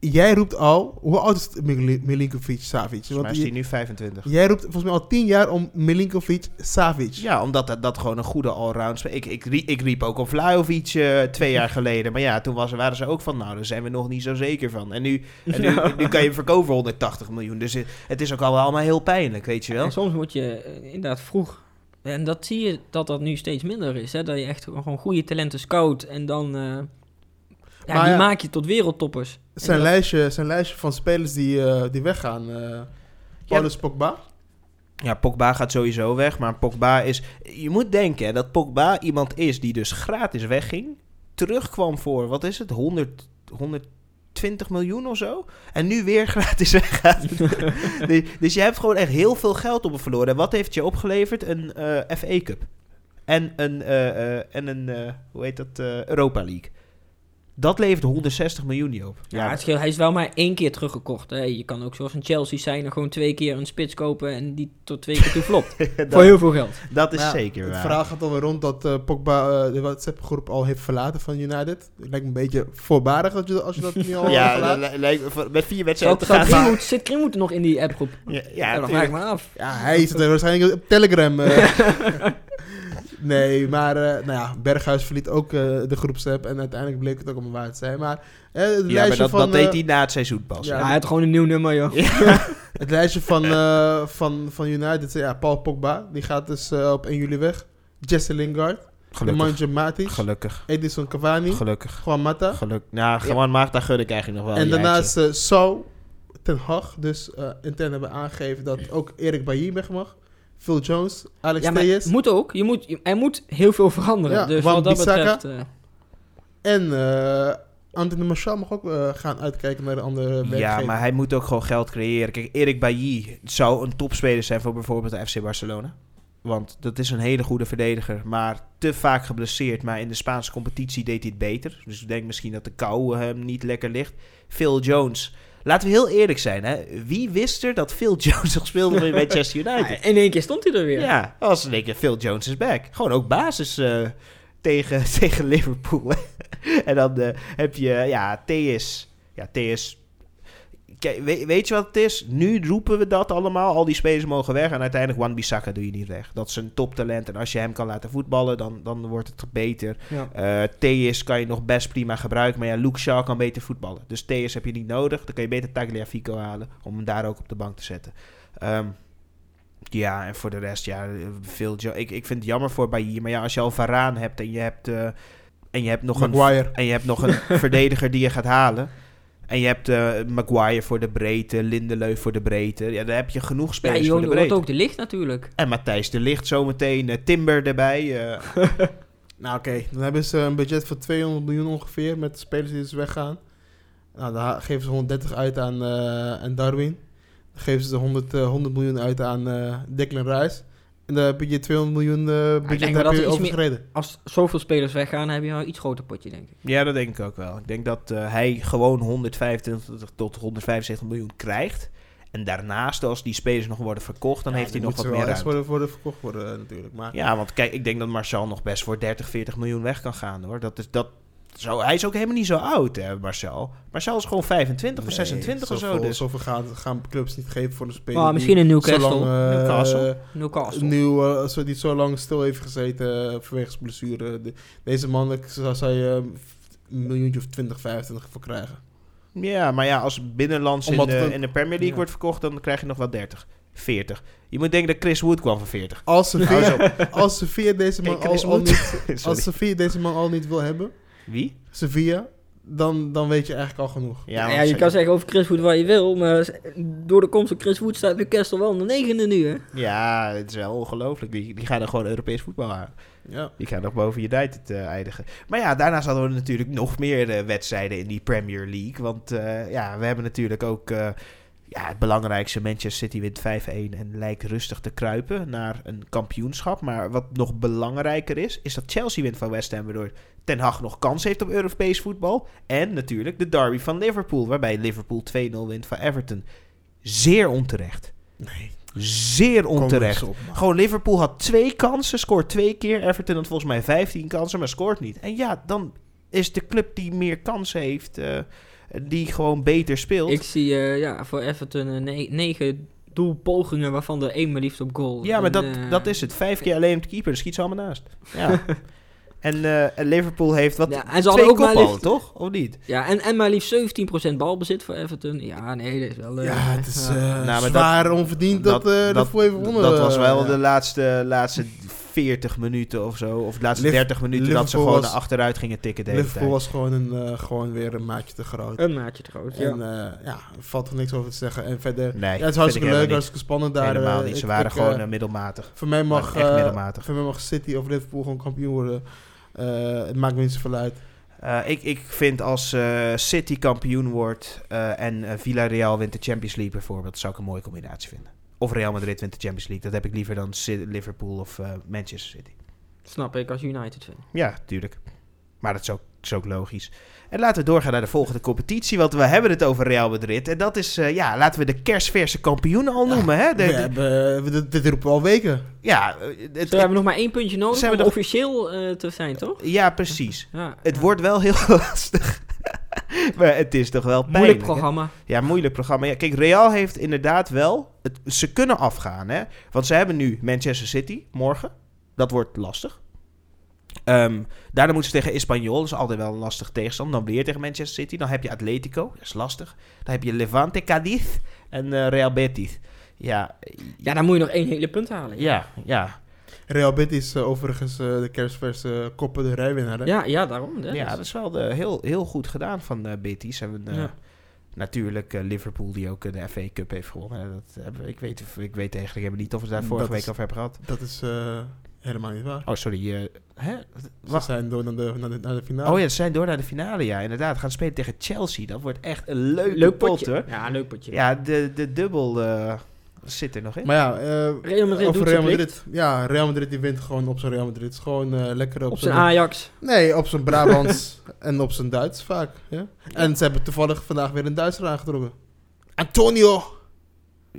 Jij roept al... Hoe oud is Mil- Milinkovic-Savic? Volgens mij is hij nu 25. jij roept volgens mij al tien jaar om Milinkovic-Savic. Ja, omdat dat, dat gewoon een goede allround speler ik, ik, riep, ik riep ook op Vlaovic eh, twee jaar geleden. Maar ja, toen was, waren ze ook van, nou, daar zijn we nog niet zo zeker van. En nu, en nu, Ja. nu kan je hem verkopen voor 180 miljoen. Dus het, het is ook al allemaal heel pijnlijk, weet je wel. En soms word je eh, inderdaad vroeg. En dat zie je dat dat nu steeds minder is. Hè? Dat je echt gewoon goede talenten scout. En dan eh, ja, Maar die ja. maak je tot wereldtoppers. En Zijn, lijstje, zijn lijstje van spelers die, eh, die weggaan. eh Paulus Pogba. Ja, Pogba gaat sowieso weg, maar Pogba is... Je moet denken hè, dat Pogba iemand is die dus gratis wegging. Terugkwam voor, wat is het, 100, 120 miljoen of zo. En nu weer gratis weggaat. dus, dus je hebt gewoon echt heel veel geld op verloren. En wat heeft je opgeleverd? Een eh FA Cup. En een, en een hoe heet dat, Europa League. Dat levert 160 miljoen niet op. Ja, het scheelt, hij is wel maar één keer teruggekocht. Hè. Je kan ook zoals een Chelsea zijn en gewoon twee keer een spits kopen en die tot twee keer toe flopt. Voor heel veel geld. dat is ja, zeker Het waar. verhaal gaat alweer rond dat eh, Pogba eh, de WhatsApp-groep al heeft verlaten van United. Het lijkt me een beetje voorbarig als je, als je dat nu al ja, met vier wedstrijden te gaan. Zit nog in die appgroep? Ja, ja, Ja, dat vraag ik tuurlijk. me af. Ja, hij zit waarschijnlijk op Telegram. nee, maar eh, nou ja, Berghuis verliet ook eh, de groepsapp en uiteindelijk bleek het ook allemaal waar te zijn. Maar eh, het, Ja, maar lijstje dat, van, dat deed hij na het seizoen pas. ja, Ja, hij had gewoon een nieuw nummer, joh. het lijstje van, eh, van, van United, ja, Paul Pogba, die gaat dus op 1 juli weg. Jesse Lingard, Gelukkig. Nemanja Matic, Gelukkig. Edison Cavani, Gelukkig. Juan Mata. Gelukkig. Nou, gewoon Magda gun ik eigenlijk nog wel. en daarnaast zou Ten Hag dus eh, intern hebben aangegeven dat ook Erik Bailly weg mag. Phil Jones, Alex Ja, maar Tejes moet ook. Je moet, je- er moet heel veel veranderen. Ja, dus wat dat Bissaka. betreft... eh, en eh Anthony Martial mag ook eh, gaan uitkijken naar de andere werkgever. Ja, maar hij moet ook gewoon geld creëren. Kijk, Erik Bailly zou een topspeler zijn voor bijvoorbeeld de FC Barcelona. Want dat is een hele goede verdediger, maar te vaak geblesseerd. Maar in de Spaanse competitie deed hij het beter. Dus ik denk misschien dat de kou hem niet lekker ligt. Phil Jones. Laten we heel eerlijk zijn, hè. Wie wist er dat Phil Jones nog speelde bij Manchester United? in één keer stond hij er weer. Ja, als in één keer Phil Jones is back. Gewoon ook basis eh, tegen, tegen Liverpool. en dan eh, heb je, ja, TS. Ja, TS. Weet, weet je wat het is? Nu roepen we dat allemaal. Al die spelers mogen weg. En uiteindelijk Wan Bissaka doe je niet weg. Dat is een toptalent. En als je hem kan laten voetballen, dan, dan wordt het beter. Ja. Eh TS kan je nog best prima gebruiken. Maar ja, Luke Shaw kan beter voetballen. Dus TS heb je niet nodig. Dan kan je beter Tagliafico halen. Om hem daar ook op de bank te zetten. Ehm, ja, en voor de rest, ja, veel ik, ik vind het jammer voor Bailly. Maar ja, als je al Varaan hebt en je hebt, eh, en je hebt nog een en je hebt nog een verdediger die je gaat halen. En je hebt eh, Maguire voor de breedte, Lindelöf voor de breedte. Ja, dan heb je genoeg Ja, spelers je voor de breedte. ook de licht natuurlijk. En Matthijs de Ligt zometeen, eh, Timber erbij. eh. Nou oké, dan hebben ze een budget van 200 miljoen ongeveer met de spelers die dus weggaan. Nou, dan ha- geven ze 130 uit aan, eh, aan Darwin. Dan geven ze 100, eh, 100 miljoen uit aan eh Declan Rice. En dan heb je 200 miljoen eh denk budget heb je er iets meer- overschreden. Als zoveel spelers weggaan, dan heb je een iets groter potje, denk ik. ja, dat denk ik ook wel. Ik denk dat eh, hij gewoon 125 tot 175 miljoen krijgt. En daarnaast, als die spelers nog worden verkocht, dan Ja, heeft hij nog wat meer wel ruimte. worden, worden verkocht worden eh, natuurlijk. Maar Ja, want kijk, ik denk dat Marcel nog best voor 30, 40 miljoen weg kan gaan hoor. Dat is, dat, zo, hij is ook helemaal niet zo oud, hè, Marcel. Marcel is gewoon 25 of nee, 26 of zo. Dus. Zoveel gaan, gaan clubs niet geven voor een speler. Misschien in Newcastle. Lang, eh, Newcastle. Newcastle. nieuw, eh, zo, die zo lang stil heeft gezeten eh, vanwege zijn blessure. De- deze man ik zou zou je een miljoentje of 20, 25 voor krijgen. Ja, maar ja, als binnenlands in de, het een- in de Premier League ja. wordt verkocht, dan krijg je nog wel 30, 40. Je moet denken dat Chris Wood kwam van 40. Als Hou Sevilla, als deze man al, al niet, als deze man al niet wil hebben, Wie? Sevilla, dan, dan weet je eigenlijk al genoeg. Ja, ja, je kan zeggen over Chris Wood wat je wil, maar door de komst van Chris Wood staat Newcastle wel in de negende nu, hè? Ja, het is wel ongelooflijk. Die, die gaan er gewoon Europees voetbal aan. Ja. Die gaan nog boven United eh eindigen. Maar ja, daarnaast hadden we natuurlijk nog meer eh, wedstrijden in die Premier League. Want eh, ja, we hebben natuurlijk ook eh, ja, het belangrijkste. Manchester City wint 5-1 en lijkt rustig te kruipen naar een kampioenschap. Maar wat nog belangrijker is, is dat Chelsea wint van West Ham. Waardoor Ten Hag nog kans heeft op Europees voetbal. En natuurlijk de derby van Liverpool. Waarbij Liverpool 2-0 wint van Everton. Zeer onterecht. Nee. Zeer er onterecht. op. Gewoon Liverpool had twee kansen, scoort twee keer. Everton had volgens mij 15 kansen, maar scoort niet. En ja, dan is de club die meer kansen heeft, eh, die gewoon beter speelt. Ik zie eh, ja, voor Everton eh, ne- negen doelpogingen, waarvan er één maar liefst op goal. ja, maar En, dat, eh, dat is het. Vijf keer alleen op de keeper, dan schiet ze allemaal naast. Ja. en, eh, en Liverpool heeft wat Ja, en ze hadden twee ook maar liefst- toch? Of niet? Ja, en, en maar liefst 17% balbezit voor Everton. Ja, nee, dat is wel... eh, Ja, het is Nou, maar dat- zwaar onverdiend dat, eh dat, Liverpool even wonnen. dat was wel de ja. laatste, laatste 40 minuten of zo. Of de laatste Liv- 30 minuten dat ze gewoon was- achteruit gingen tikken de hele Liverpool tijd. was gewoon, een, eh, gewoon weer een maatje te groot. Een maatje te groot, ja. En eh, ja, er valt er niks over te zeggen. En verder, Nee, ja, het is hartstikke ik leuk, hartstikke spannend daar. Helemaal eh, niet. Ze ik- waren ik, gewoon middelmatig. voor, mij mag, echt eh, middelmatig. voor mij mag City of Liverpool gewoon kampioen worden. Eh, het maakt me niet zoveel uit. Eh, ik, ik vind als eh, City kampioen wordt eh, en eh, Villarreal wint de Champions League bijvoorbeeld, zou ik een mooie combinatie vinden. Of Real Madrid wint de Champions League. Dat heb ik liever dan Liverpool of eh, Manchester City. Snap ik als United fan. Ja, tuurlijk. Maar dat is ook, is ook logisch. En laten we doorgaan naar de volgende competitie, want we hebben het over Real Madrid. En dat is, eh, ja, laten we de kerstverse kampioen al Ja, noemen. Hè? De, we de- hebben, we- dit, dit roepen we al weken. ja, eh, het, Zo hebben we nog maar één puntje nodig Zijn we om nog- officieel eh, te zijn, toch? ja, precies. Ja, Het ja. wordt wel heel lastig. maar het is toch wel pijnlijk. Moeilijk hè? programma. Ja, moeilijk programma. Ja, kijk, Real heeft inderdaad wel... Het, ze kunnen afgaan, hè. Want ze hebben nu Manchester City morgen. Dat wordt lastig. Ehm, daarna moeten ze tegen Espanyol. Dat is altijd wel een lastig tegenstand. Dan weer tegen Manchester City. Dan heb je Atletico. Dat is lastig. Dan heb je Levante, Cadiz en eh, Real Betis. Ja, Ja, dan moet je nog één hele punt halen. ja, ja. Real Betis eh, overigens eh, de kerstverse koppen de rijwinnaar. hè? Ja, ja, daarom. hè. Ja, dat is wel de, heel, heel goed gedaan van eh Betis. En eh, Ja. natuurlijk eh, Liverpool die ook eh, de FA Cup heeft gewonnen. Eh, Dat ik, weet, ik weet eigenlijk helemaal niet of we het daar Dat vorige is- week over hebben gehad. Dat is eh, helemaal niet waar. Oh, sorry. eh, hè? Ze zijn door naar de, naar de, naar de finale. Oh ja, ze zijn door naar de finale. Ja, inderdaad. Gaan spelen tegen Chelsea. Dat wordt echt een leuke Leuk pot, potje. hoor. Ja, een leuk potje. Ja, de, de dubbel eh, zit er nog in. Maar ja, eh, Real Madrid over doet Real zijn Madrid. Ja, Real Madrid die wint gewoon op zijn Real Madrid. Is gewoon eh, lekker op, Op zijn Ajax. Nee, op zijn Brabants en op zijn Duits vaak. Ja? En ze hebben toevallig vandaag weer een Duitser aangetrokken. Antonio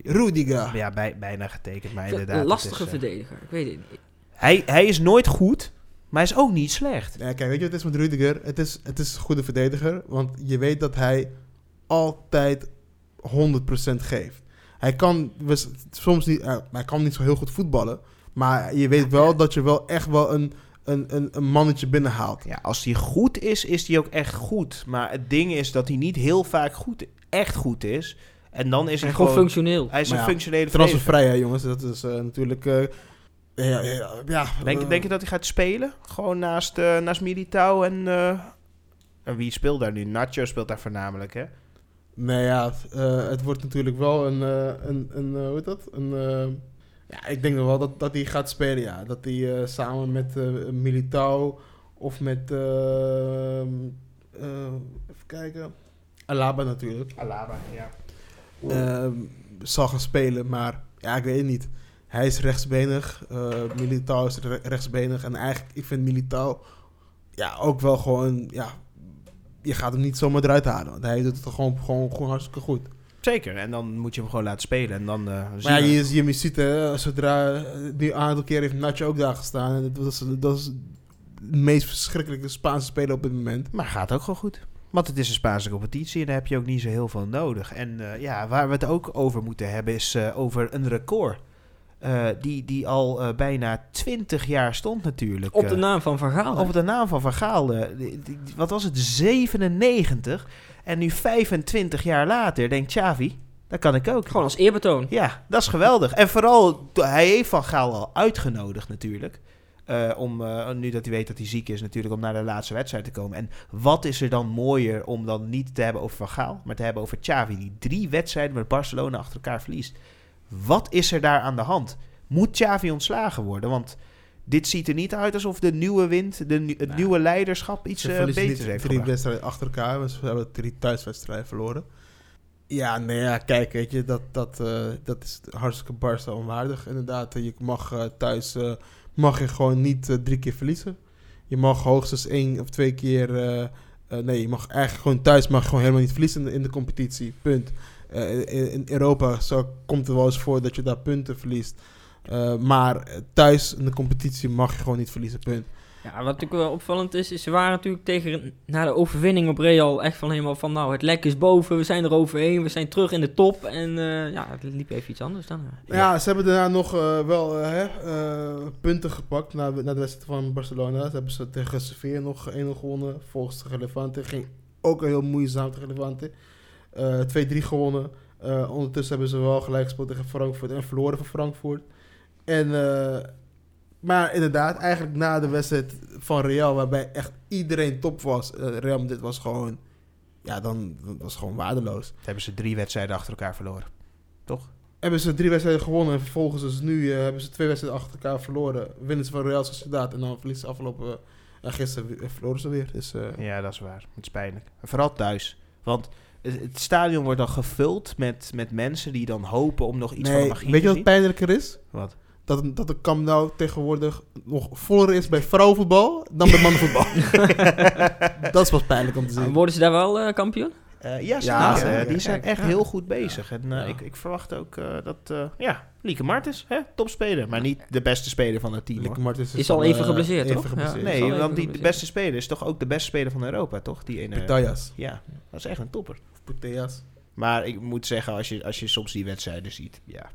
Rudiger. Ja, bij, bijna getekend, maar inderdaad. Een het lastige is, verdediger. Ik weet het niet. Hij, hij is nooit goed, maar hij is ook niet slecht. Ja, kijk, weet je wat het is met Rudiger? Het is, het is een goede verdediger, want je weet dat hij altijd 100% geeft. Hij kan soms niet, eh, hij kan niet zo heel goed voetballen, maar je weet wel dat je wel echt wel een, een, een, een mannetje binnenhaalt. Ja, als hij goed is, is hij ook echt goed. Maar het ding is dat hij niet heel vaak goed, echt goed is. En dan is hij En gewoon gewoon... functioneel. Hij is Maar een ja, functionele verdediger. Transfervrij, hè, jongens. Dat is eh, natuurlijk. eh, ja, ja, ja, Denk, eh, denk je dat hij gaat spelen? Gewoon naast, eh naast Militao en... eh, en wie speelt daar nu? Nacho speelt daar voornamelijk, hè? Nee, ja, het wordt natuurlijk wel een, een, een hoe heet dat? Een, ja, ik denk wel dat, dat hij gaat spelen, ja. Dat hij samen met eh Militao of met, even kijken, Alaba natuurlijk, Alaba, ja. eh, zal gaan spelen. Maar ja, ik weet het niet. Hij is rechtsbenig, eh Militao is re- rechtsbenig. En eigenlijk, ik vind Militao ja, ook wel gewoon, ja, je gaat hem niet zomaar eruit halen. Want hij doet het gewoon, gewoon, gewoon hartstikke goed. Zeker, en dan moet je hem gewoon laten spelen. En dan eh Maar ja, je... je, je ziet, hè, zodra die aantal keer heeft Nacho ook daar gestaan. En dat is, dat is de meest verschrikkelijke Spaanse speler op dit moment. Maar gaat ook gewoon goed. Want het is een Spaanse competitie en daar heb je ook niet zo heel veel nodig. En eh, ja, waar we het ook over moeten hebben is over een record. Eh, die, die al eh, bijna 20 jaar stond natuurlijk. Op de eh, naam van Van Gaal. Op de naam van Van Gaal. die- die- wat was het? 97. En nu 25 jaar later denkt Xavi, dat kan ik ook. Gewoon als eerbetoon. Ja, dat is geweldig. En vooral, hij heeft Van Gaal al uitgenodigd natuurlijk. Om, nu dat hij weet dat hij ziek is natuurlijk, om naar de laatste wedstrijd te komen. En wat is er dan mooier om dan niet te hebben over Van Gaal, maar te hebben over Xavi, die drie wedstrijden met Barcelona achter elkaar verliest. Wat is er daar aan de hand? Moet Xavi ontslagen worden? Want dit ziet er niet uit alsof de nieuwe wind, de, het Nou, nieuwe leiderschap iets beters niet heeft drie gebracht. wedstrijden achter elkaar. Ze hebben drie thuiswedstrijden verloren. Ja, nee, ja, kijk, weet je, dat, dat, eh, dat is hartstikke Barca onwaardig. Inderdaad, je mag eh, thuis mag je gewoon niet drie keer verliezen. Je mag hoogstens één of twee keer... nee, je mag eigenlijk gewoon thuis mag gewoon helemaal niet verliezen in de, in de competitie. Punt. Eh, in, Europa zo komt het wel eens voor dat je daar punten verliest. Eh, maar thuis in de competitie mag je gewoon niet verliezen, punt. Ja, wat natuurlijk wel opvallend is, is ze waren natuurlijk tegen, na de overwinning op Real echt van helemaal van, nou, het lek is boven, we zijn er overheen, we zijn terug in de top. En eh, ja, het liep even iets anders dan. eh. Ja, ze hebben daarna nog wel hè, punten gepakt na, na de wedstrijd van Barcelona. Ze hebben ze tegen Sevilla nog 1-0 gewonnen. Volgens de Levante ging ook heel moeizaam tegen Levante. Eh 2-3 gewonnen. Eh, ondertussen hebben ze wel gelijk gespeeld tegen Frankfurt en verloren van Frankfurt. En, eh, maar inderdaad, eigenlijk na de wedstrijd van Real, waarbij echt iedereen top was. eh, Real dit was gewoon, ja, dan dat was gewoon waardeloos. Dan hebben ze drie wedstrijden achter elkaar verloren. Toch? hebben ze drie wedstrijden gewonnen en vervolgens dus nu eh, hebben ze twee wedstrijden achter elkaar verloren. Winnen ze van Real Sociedad en dan verliezen ze afgelopen uh, gisteren verloren ze weer. Dus, eh, Ja, dat is waar. Het is pijnlijk. En vooral thuis. Want het, het stadion wordt dan gevuld met, met mensen die dan hopen om nog iets van de nee, magie weet je te wat zien. pijnlijker is? Wat? Dat, dat de Camp Nou tegenwoordig nog voller is bij vrouwenvoetbal dan bij mannenvoetbal. dat is pas pijnlijk om te zien. Worden ze daar wel eh, kampioen? Eh, ja, zeker. die zijn echt ja. heel goed bezig. En eh, Ja. ik, ik verwacht ook eh, dat... eh, ja, Lieke Martens, hè, topspeler. Maar niet de beste speler van het team. Lieke Martens Is al even geblesseerd, even toch? Ja. Nee, want die de beste speler is toch ook de beste speler van Europa, toch? Die ene, ja, dat is echt een topper. Maar ik moet zeggen, als je, als je soms die wedstrijden ziet, ja.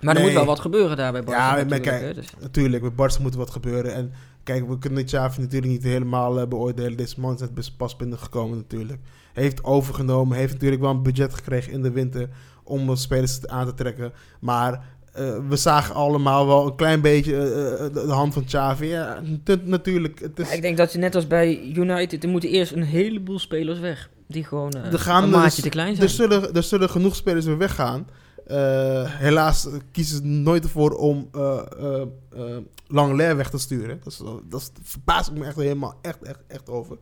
Maar er Nee. moet wel wat gebeuren daar bij Barca Ja, maar natuurlijk, kijk, hè, dus- Natuurlijk, bij Barca moet er wat gebeuren. En kijk, we kunnen Xavi natuurlijk niet helemaal eh, beoordelen. Deze man is net best pas binnengekomen natuurlijk. Heeft overgenomen, heeft natuurlijk wel een budget gekregen in de winter om spelers aan te trekken. Maar eh, we zagen allemaal wel een klein beetje eh, de, de hand van Xavi. Ja, nat- natuurlijk. Het is, Ja, ik denk dat je net als bij United, er moeten eerst een heleboel spelers weg. Die gewoon eh, Er gaan een dus- maatje te klein zijn. er, zullen, er zullen genoeg spelers weer weggaan. Eh, helaas kiezen ze nooit ervoor om eh, Langlais weg te sturen. Dat, is, dat verbaas ik me echt helemaal echt, echt, echt over.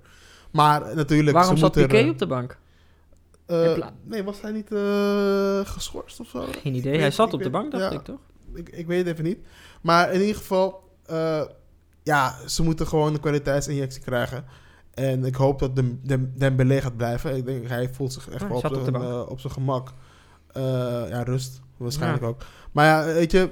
Maar natuurlijk... Waarom ze zat Piqué er, op de bank? nee, was hij niet geschorst of zo? Geen idee. Hij zat op de bank, dacht ja. ik toch? Ik, ik weet het even niet. Maar in ieder geval, ja, ze moeten gewoon een kwaliteitsinjectie krijgen. En ik hoop dat Dem- Dembélé gaat blijven. Ik denk, hij voelt zich echt Ja, wel op zijn, de eh, op zijn gemak. Eh, ja, rust. Waarschijnlijk ook. Maar ja, weet je,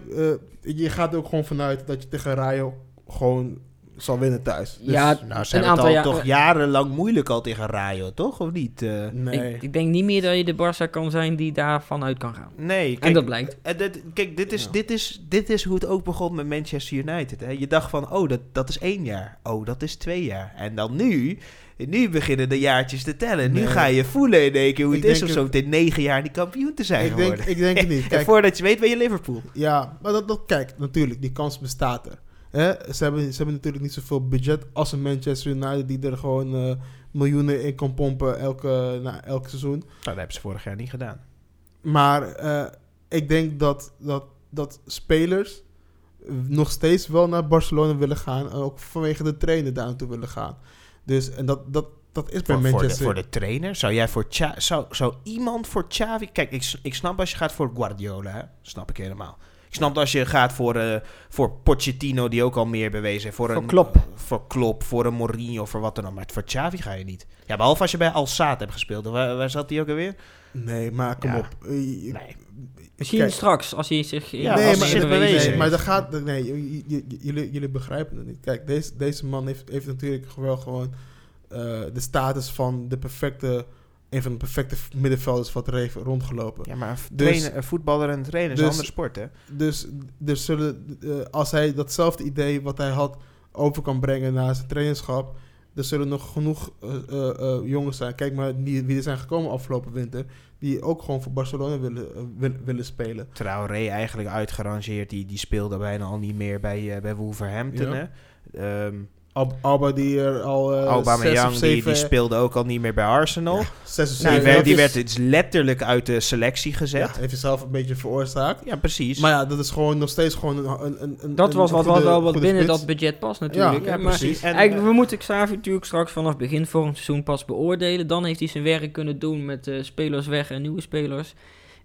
eh, je gaat er ook gewoon vanuit dat je tegen Rayo gewoon zal winnen thuis. Dus, Ja, Nou, ze hebben het al jaar- toch jarenlang moeilijk al tegen Rayo, toch? Of niet? Eh, nee. Ik, ik denk niet meer dat je de Barça kan zijn die daarvan uit kan gaan. nee, kijk, en dat blijkt. eh, dit- kijk, dit is, Ja. dit, is, dit is hoe het ook begon met Manchester United. Hè? Je dacht van, oh, dat, dat is één jaar. Oh, dat is twee jaar. En dan nu, nu beginnen de jaartjes te tellen. Nu Nee. ga je voelen in één keer hoe Ik het is denk om zo meteen negen jaar die kampioen te zijn ik, denk, geworden. ik denk het niet. en Kijk, voordat je weet ben je Liverpool. Ja, maar dat, dat, kijk, natuurlijk, die kans bestaat er. Hè? Ze, hebben, ze hebben natuurlijk niet zoveel budget als een Manchester United die er gewoon eh, miljoenen in kan pompen elke, na, elk seizoen. Nou, dat hebben ze vorig jaar niet gedaan. Maar eh, ik denk dat, dat, dat spelers nog steeds wel naar Barcelona willen gaan. En ook vanwege de trainer daar naartoe willen gaan. Dus en dat, dat, dat is bij Voor, voor, de, Manchester. voor de trainer, zou jij voor Cha zou, zou iemand voor Xavi... Kijk, ik, ik snap als je gaat voor Guardiola, hè? snap ik helemaal. Snap als je gaat voor, eh, voor Pochettino, die ook al meer bewezen heeft. Voor, Voor een, Klopp. Voor Klopp, voor een Mourinho, voor wat dan ook. Maar voor Xavi ga je niet. Ja, behalve als je bij Al Saad hebt gespeeld. Waar, waar zat hij ook alweer? Nee, maar kom Ja. op. Eh, Nee. Misschien Kijk. straks, als hij zich in Ja, nee, als maar, hij zich nee, bewezen nee, maar dat gaat. Nee, jullie, jullie begrijpen het niet. Kijk, deze, deze man heeft, heeft natuurlijk wel gewoon eh, de status van de perfecte. Een van de perfecte middenvelders wat er heeft rondgelopen. Ja, maar een, Dus- trainer, een voetballer en een trainer is dus- een andere sport, hè? Dus er zullen, eh, als hij datzelfde idee wat hij had over kan brengen naar zijn trainerschap, er zullen nog genoeg eh, eh, jongens zijn. Kijk maar wie, wie er zijn gekomen afgelopen winter, die ook gewoon voor Barcelona willen, eh, wil- willen spelen. Traoré eigenlijk uitgerangeerd. Die, die speelde bijna al niet meer bij, eh, bij Wolverhampton, Ja. hè? Ehm, Alba die er al eh Aubameyang, of die, zeven... die speelde ook al niet meer bij Arsenal. zes of die Nou, werd, die werd dus letterlijk uit de selectie ja, gezet. Ja, heeft hij zelf een beetje veroorzaakt. precies. Maar ja, dat is gewoon nog steeds gewoon een... een, een, een Dat was wat, goede- wat wel wat binnen spits. dat budget past natuurlijk. Ja, ja, maar precies. En, Eigenlijk, we moeten Xavi natuurlijk straks vanaf begin volgend seizoen pas beoordelen. Dan heeft hij zijn werk kunnen doen met eh, spelers weg en nieuwe spelers.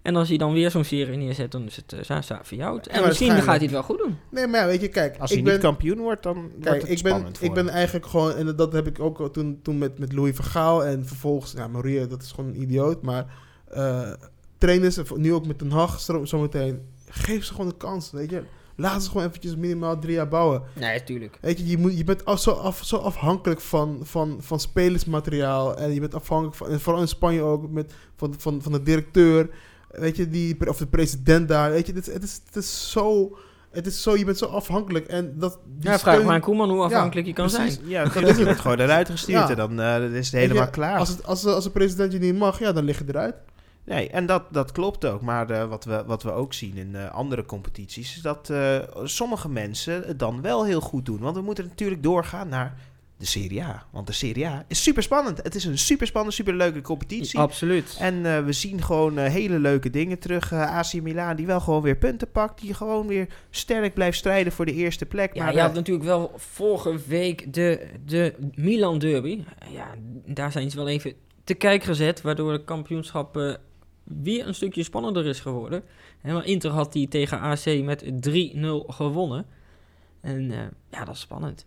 En als hij dan weer zo'n serie neerzet, dan is het uh, Xavi out. En misschien gaat hij het wel goed doen. Nee, maar ja, weet je, kijk. Als ik hij ben, niet kampioen wordt, dan wordt Kijk, het ik ben, voor ik ben eigenlijk gewoon, en dat heb ik ook toen, toen met, met Louis Vergaal en vervolgens, ja, Maria, dat is gewoon een idioot, maar eh, trainers, nu ook met Den Haag zo- zometeen, geef ze gewoon de kans, weet je. Laat ze gewoon eventjes minimaal drie jaar bouwen. Nee, natuurlijk. Weet je, je, moet, je bent af, zo, af, zo afhankelijk van, van, van spelersmateriaal en je bent afhankelijk van, en vooral in Spanje ook, met, van, van, van de directeur, weet je, die, of de president daar, weet je, het, is- het, is, het is zo... Het is zo, je bent zo afhankelijk en dat... die Ja, vraag steun- maar aan Koeman hoe afhankelijk je kan precies. zijn. Ja, dat is het gewoon eruit gestuurd Ja. en dan eh, is het je, helemaal klaar. Als, het, als, als de president je niet mag, ja, dan lig je eruit. Nee, en dat, dat klopt ook. Maar eh, wat, we, wat we ook zien in eh, andere competities... is dat eh, sommige mensen het dan wel heel goed doen. Want we moeten natuurlijk doorgaan naar de Serie A. Want de Serie A is super spannend. Het is een super spannende, super leuke competitie. Absoluut. En eh, we zien gewoon eh, hele leuke dingen terug. Eh AC Milan die wel gewoon weer punten pakt. Die gewoon weer sterk blijft strijden voor de eerste plek. Ja, maar je had natuurlijk wel vorige week de, de Milan Derby. Ja, daar zijn ze wel even te kijk gezet, waardoor het kampioenschap weer een stukje spannender is geworden. En Inter had die tegen AC met 3-0 gewonnen. En ja, dat is spannend.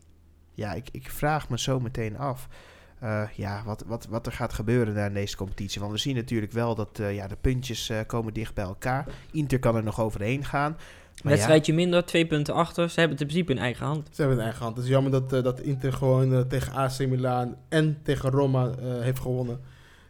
Ja, ik, ik vraag me zo meteen af. eh, ja, wat, wat, wat er gaat gebeuren daar in deze competitie. Want we zien natuurlijk wel dat eh, ja, de puntjes eh, komen dicht bij elkaar. Inter kan er nog overheen gaan. Maar ja, Wedstrijdje minder, twee punten achter. Ze hebben het in principe in eigen hand. Ze hebben een eigen hand. Het is jammer dat, eh, dat Inter gewoon tegen AC Milan en tegen Roma eh, heeft gewonnen.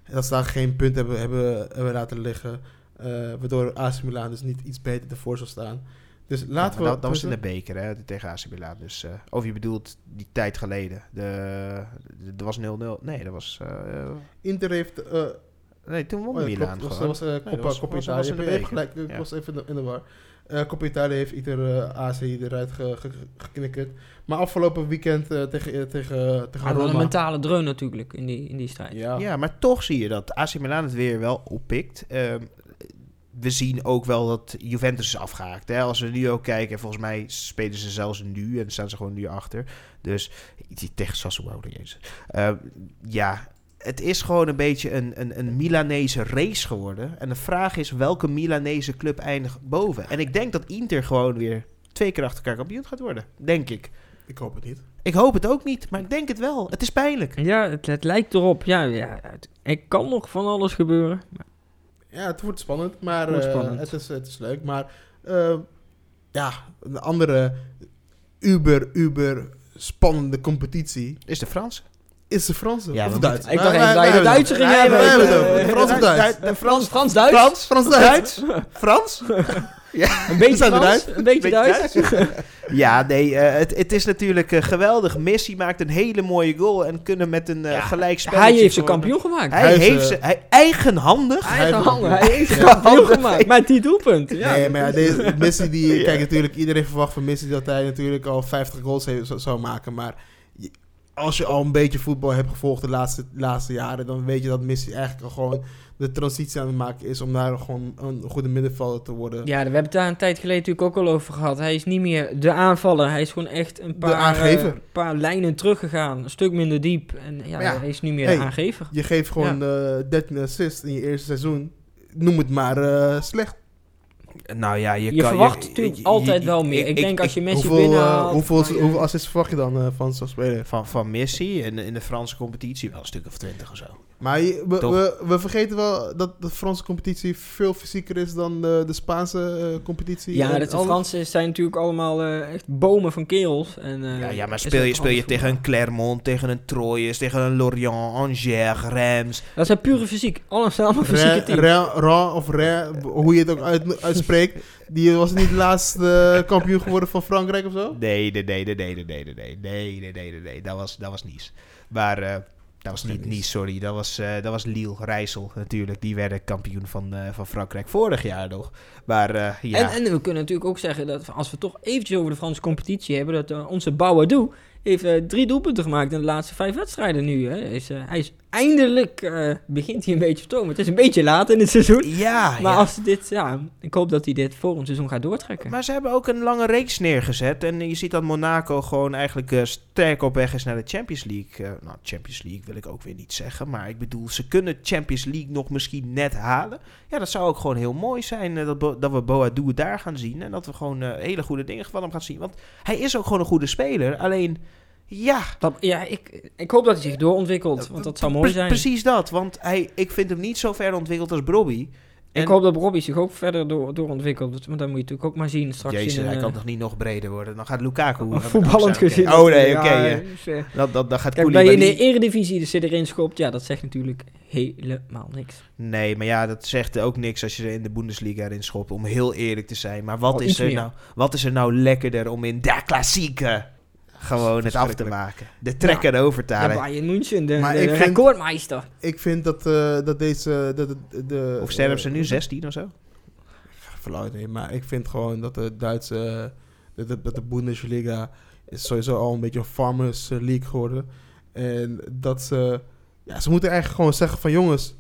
En dat ze daar geen punt hebben, hebben, hebben laten liggen. eh, waardoor AC Milan dus niet iets beter ervoor zal staan. Dus laten we... dat, dat was in de beker hè, tegen AC Milan. Dus, eh, of je bedoelt die tijd geleden. De, dat was 0-0. Nee, dat was... eh, Inter heeft... eh, nee, toen won oh ja, Milan klopt, was, eh, dat Coppa, was- Coppa was- Italia. was in de beker. gelijk, ik was even in de, in de war. Eh Coppa Italia heeft ieder eh, AC eruit ge, ge- geknikkerd. Maar afgelopen weekend eh, tegen, tegen, tegen wel een Roma. mentale dreun natuurlijk in die, in die strijd. Ja. Ja, maar toch zie je dat AC Milan het weer wel oppikt. We zien ook wel dat Juventus is afgehaakt. Hè? Als we nu ook kijken, volgens mij spelen ze zelfs nu en staan ze gewoon nu achter. Dus die- tegen Sassuolo, jezus. Ehm, ja, het is gewoon een beetje een, een, een Milanese race geworden. En de vraag is welke Milanese club eindigt boven. En ik denk dat Inter gewoon weer twee keer achter elkaar kampioen gaat worden. Denk ik. Ik hoop het niet. Ik hoop het ook niet, maar ik denk het wel. Het is pijnlijk. Ja, het, het lijkt erop. Ja, ja het, er kan nog van alles gebeuren. Ja, het wordt spannend, maar Wordt eh, spannend. Het, is, het is leuk. Maar eh, ja, een andere uber, uber spannende competitie Is de Frans? is de Franse. Ja, of Duits. Ik dacht even dat je de het. ging hebben. Frans of Duits? Eh, Frans, Frans, Duits. Duits? Een beetje Frans, eruit. een beetje Beetje Duits. Ja, nee, eh, het, het is natuurlijk eh, geweldig. Messi maakt een hele mooie goal en kunnen met een eh Ja, gelijk spelletje Hij heeft gewoon- kampioen gemaakt. Hij, Hij heeft eh, ze, hij eigenhandig. Hij heeft Hij- Ja, kampioen gemaakt. Met die doelpunt. Ja. Nee, maar ja, deze, Messi die... Ja. Kijk, natuurlijk, iedereen verwacht van Messi dat hij natuurlijk al 50 goals heeft, zou, zou maken. Maar als je al een beetje voetbal hebt gevolgd de laatste, laatste jaren... dan weet je dat Messi eigenlijk al gewoon de transitie aan het maken is... om daar gewoon een goede middenvelder te worden. Ja, we hebben het daar een tijd geleden natuurlijk ook al over gehad. Hij is niet meer de aanvaller. Hij is gewoon echt een paar, aangever. eh, paar lijnen teruggegaan. Een stuk minder diep. En ja, hij is niet meer hey, de aangever. Je geeft gewoon eh 13 assists in je eerste seizoen. Noem het maar eh, slecht. Nou ja, je, Je kan, verwacht natuurlijk altijd wel meer. Ik, denk als je Messi hoeveel, eh, binnenhaalt... hoeveel, kan je- hoeveel assists verwacht je dan eh, van zo'n speler? Van, van Messi in, in de Franse competitie wel een stuk of twintig of zo. Maar we, we, we vergeten wel dat de Franse competitie veel fysieker is dan de, de Spaanse eh, competitie. Ja, dat de alle- Fransen zijn natuurlijk allemaal eh, echt bomen van kerels. En, eh, ja, ja, maar speel je, speel je tegen een. Clermont, tegen een Troyes, tegen een Lorient, Angers, Reims. Dat zijn pure fysiek. Alles allemaal fysieke teams. Ra of Re, hoe je het ook uit, uitspreekt. Die was niet laatst eh, kampioen geworden van Frankrijk of zo? Nee, nee, nee, nee, nee, nee, nee, nee, nee, nee, nee, nee. Dat was, dat was Nice. Maar eh, dat was niet Nice. Sorry. Dat was, eh, dat was Lille, Rijssel natuurlijk. Die werden kampioen van, eh, van Frankrijk vorig jaar nog. Maar eh, ja, En, en we kunnen natuurlijk ook zeggen dat als we toch eventjes over de Franse competitie hebben, dat onze Bouadou heeft eh, drie doelpunten gemaakt in de laatste vijf wedstrijden nu. Hè. Hij, is, eh, hij is eindelijk, eh, begint hij een beetje te tomen. Het is een beetje laat in het seizoen. ja, Maar ja. als dit, ja, ik hoop dat hij dit volgend seizoen gaat doortrekken. Maar ze hebben ook een lange reeks neergezet. En je ziet dat Monaco gewoon eigenlijk sterk op weg is naar de Champions League. Nou, Champions League wil ik ook weer niet zeggen. Maar ik bedoel, ze kunnen Champions League nog misschien net halen. Ja, dat zou ook gewoon heel mooi zijn dat, dat we Boadu daar gaan zien. En dat we gewoon hele goede dingen van hem gaan zien. Want hij is ook gewoon een goede speler. Alleen, ja... Dat, ja, ik, ik hoop dat hij zich doorontwikkelt, want dat zou mooi zijn. Precies dat. Want hij, ik vind hem niet zo ver ontwikkeld als Brobby. Ik hoop dat Robbie zich ook verder door, doorontwikkelt, want dan moet je natuurlijk ook maar zien straks Jezus, in hij eh, kan toch niet nog breder worden? Dan gaat Lukaku... voetballend Oké. gezien. Oh nee, oké. ja. dus, eh, Dat, dat, dat gaat Kijk, bij je in de eredivisie de zit erin schopt, ja, dat zegt natuurlijk helemaal niks. Nee, maar ja, dat zegt ook niks als je er in de Bundesliga erin schopt, om heel eerlijk te zijn. Maar wat, Al is er, meer. nou, wat is er nou lekkerder om in de klassieke gewoon het af te maken? De trekker over te Ja, halen. Bayern München, de, Maar de ik vind- recordmeister. Ik vind dat, eh, dat deze... Dat, de, de, Of sterven ze eh, nu 16 of zo? Flauw idee, maar ik vind gewoon dat de Duitse... Dat de, dat de Bundesliga is sowieso al een beetje een farmers eh, league geworden. En dat ze... Ja, ze moeten eigenlijk gewoon zeggen van... Jongens,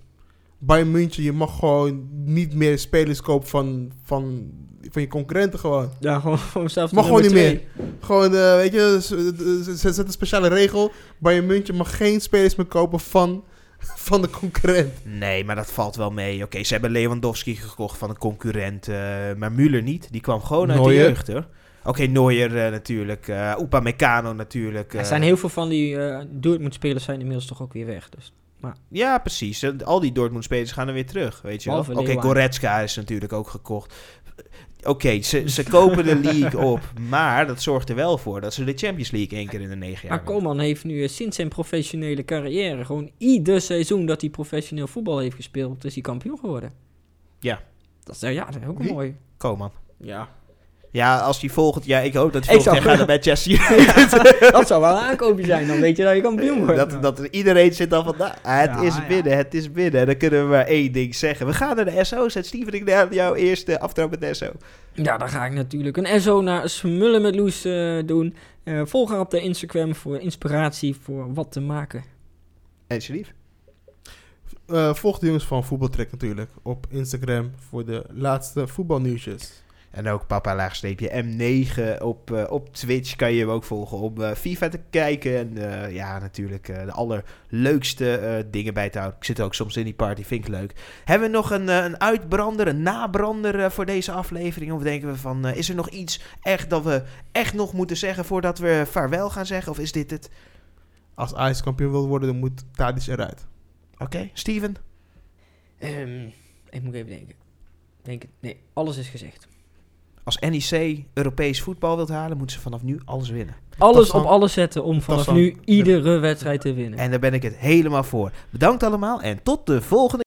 Bayern München, je mag gewoon niet meer spelers kopen van, van, van je concurrenten gewoon. Ja, gewoon, gewoon zelf de Mag gewoon niet twee. Gewoon, eh, weet je, ze- ze ze zetten een speciale regel. Bayern München mag geen spelers meer kopen van, van de concurrent. Nee, maar dat valt wel mee. Oké, ze hebben Lewandowski gekocht van een concurrent, eh, maar Müller niet. Die kwam gewoon uit de jeugd, hoor. Oké, Neuer eh, natuurlijk. eh Upamecano natuurlijk. Er zijn heel veel van die uh, Dortmund-spelers zijn inmiddels toch ook weer weg. Dus. Ja, precies. Eh, Al die Dortmund-spelers gaan er weer terug, weet je wel. Oké. Goretzka is natuurlijk ook gekocht. Oké, ze, ze kopen de league op, maar dat zorgt er wel voor dat ze de Champions League één keer in de negen jaar Maar Koeman heeft nu eh, sinds zijn professionele carrière... gewoon ieder seizoen dat hij professioneel voetbal heeft gespeeld... is hij kampioen geworden. Ja. Dat is, eh, ja, dat is ook Wie? mooi. Koman. Ja. Ja, als hij volgend jaar... Ik hoop dat hij volgend jaar gaat naar Manchester United. dat zou wel een aankoopje zijn, dan weet je dat je kampioen wordt. dat, dat iedereen zit dan van... Nou, het Ja, is ja. binnen, het is binnen. En dan kunnen we maar één ding zeggen. We gaan naar de SO. Zet Steven ik naar jouw eerste aftrap met de SO. Ja, dan ga ik natuurlijk een SO naar Smullen met Loes eh, doen. Eh, volg haar op de Instagram voor inspiratie voor wat te maken. En Sharif? Eh, volg de jongens van Voetbaltrek natuurlijk op Instagram voor de laatste voetbalnieuwsjes. En ook papa laagstreepje M9 op, eh, op Twitch kan je hem ook volgen om eh, FIFA te kijken. En eh, ja, natuurlijk eh, de allerleukste eh, dingen bij te houden. Ik zit ook soms in die party, vind ik leuk. Hebben we nog een, een uitbrander, een nabrander voor deze aflevering? Of denken we van, is er nog iets echt dat we echt nog moeten zeggen voordat we vaarwel gaan zeggen? Of is dit het? Als Ajax kampioen wil worden, dan moet Tadic eruit. Oké, Steven? Ehm, ik moet even denken. Denk, het- nee, alles is gezegd. Als NEC Europees voetbal wilt halen, moeten ze vanaf nu alles winnen. Alles dan- op alles zetten om vanaf nu iedere wedstrijd te winnen. En daar ben ik het helemaal voor. Bedankt allemaal en tot de volgende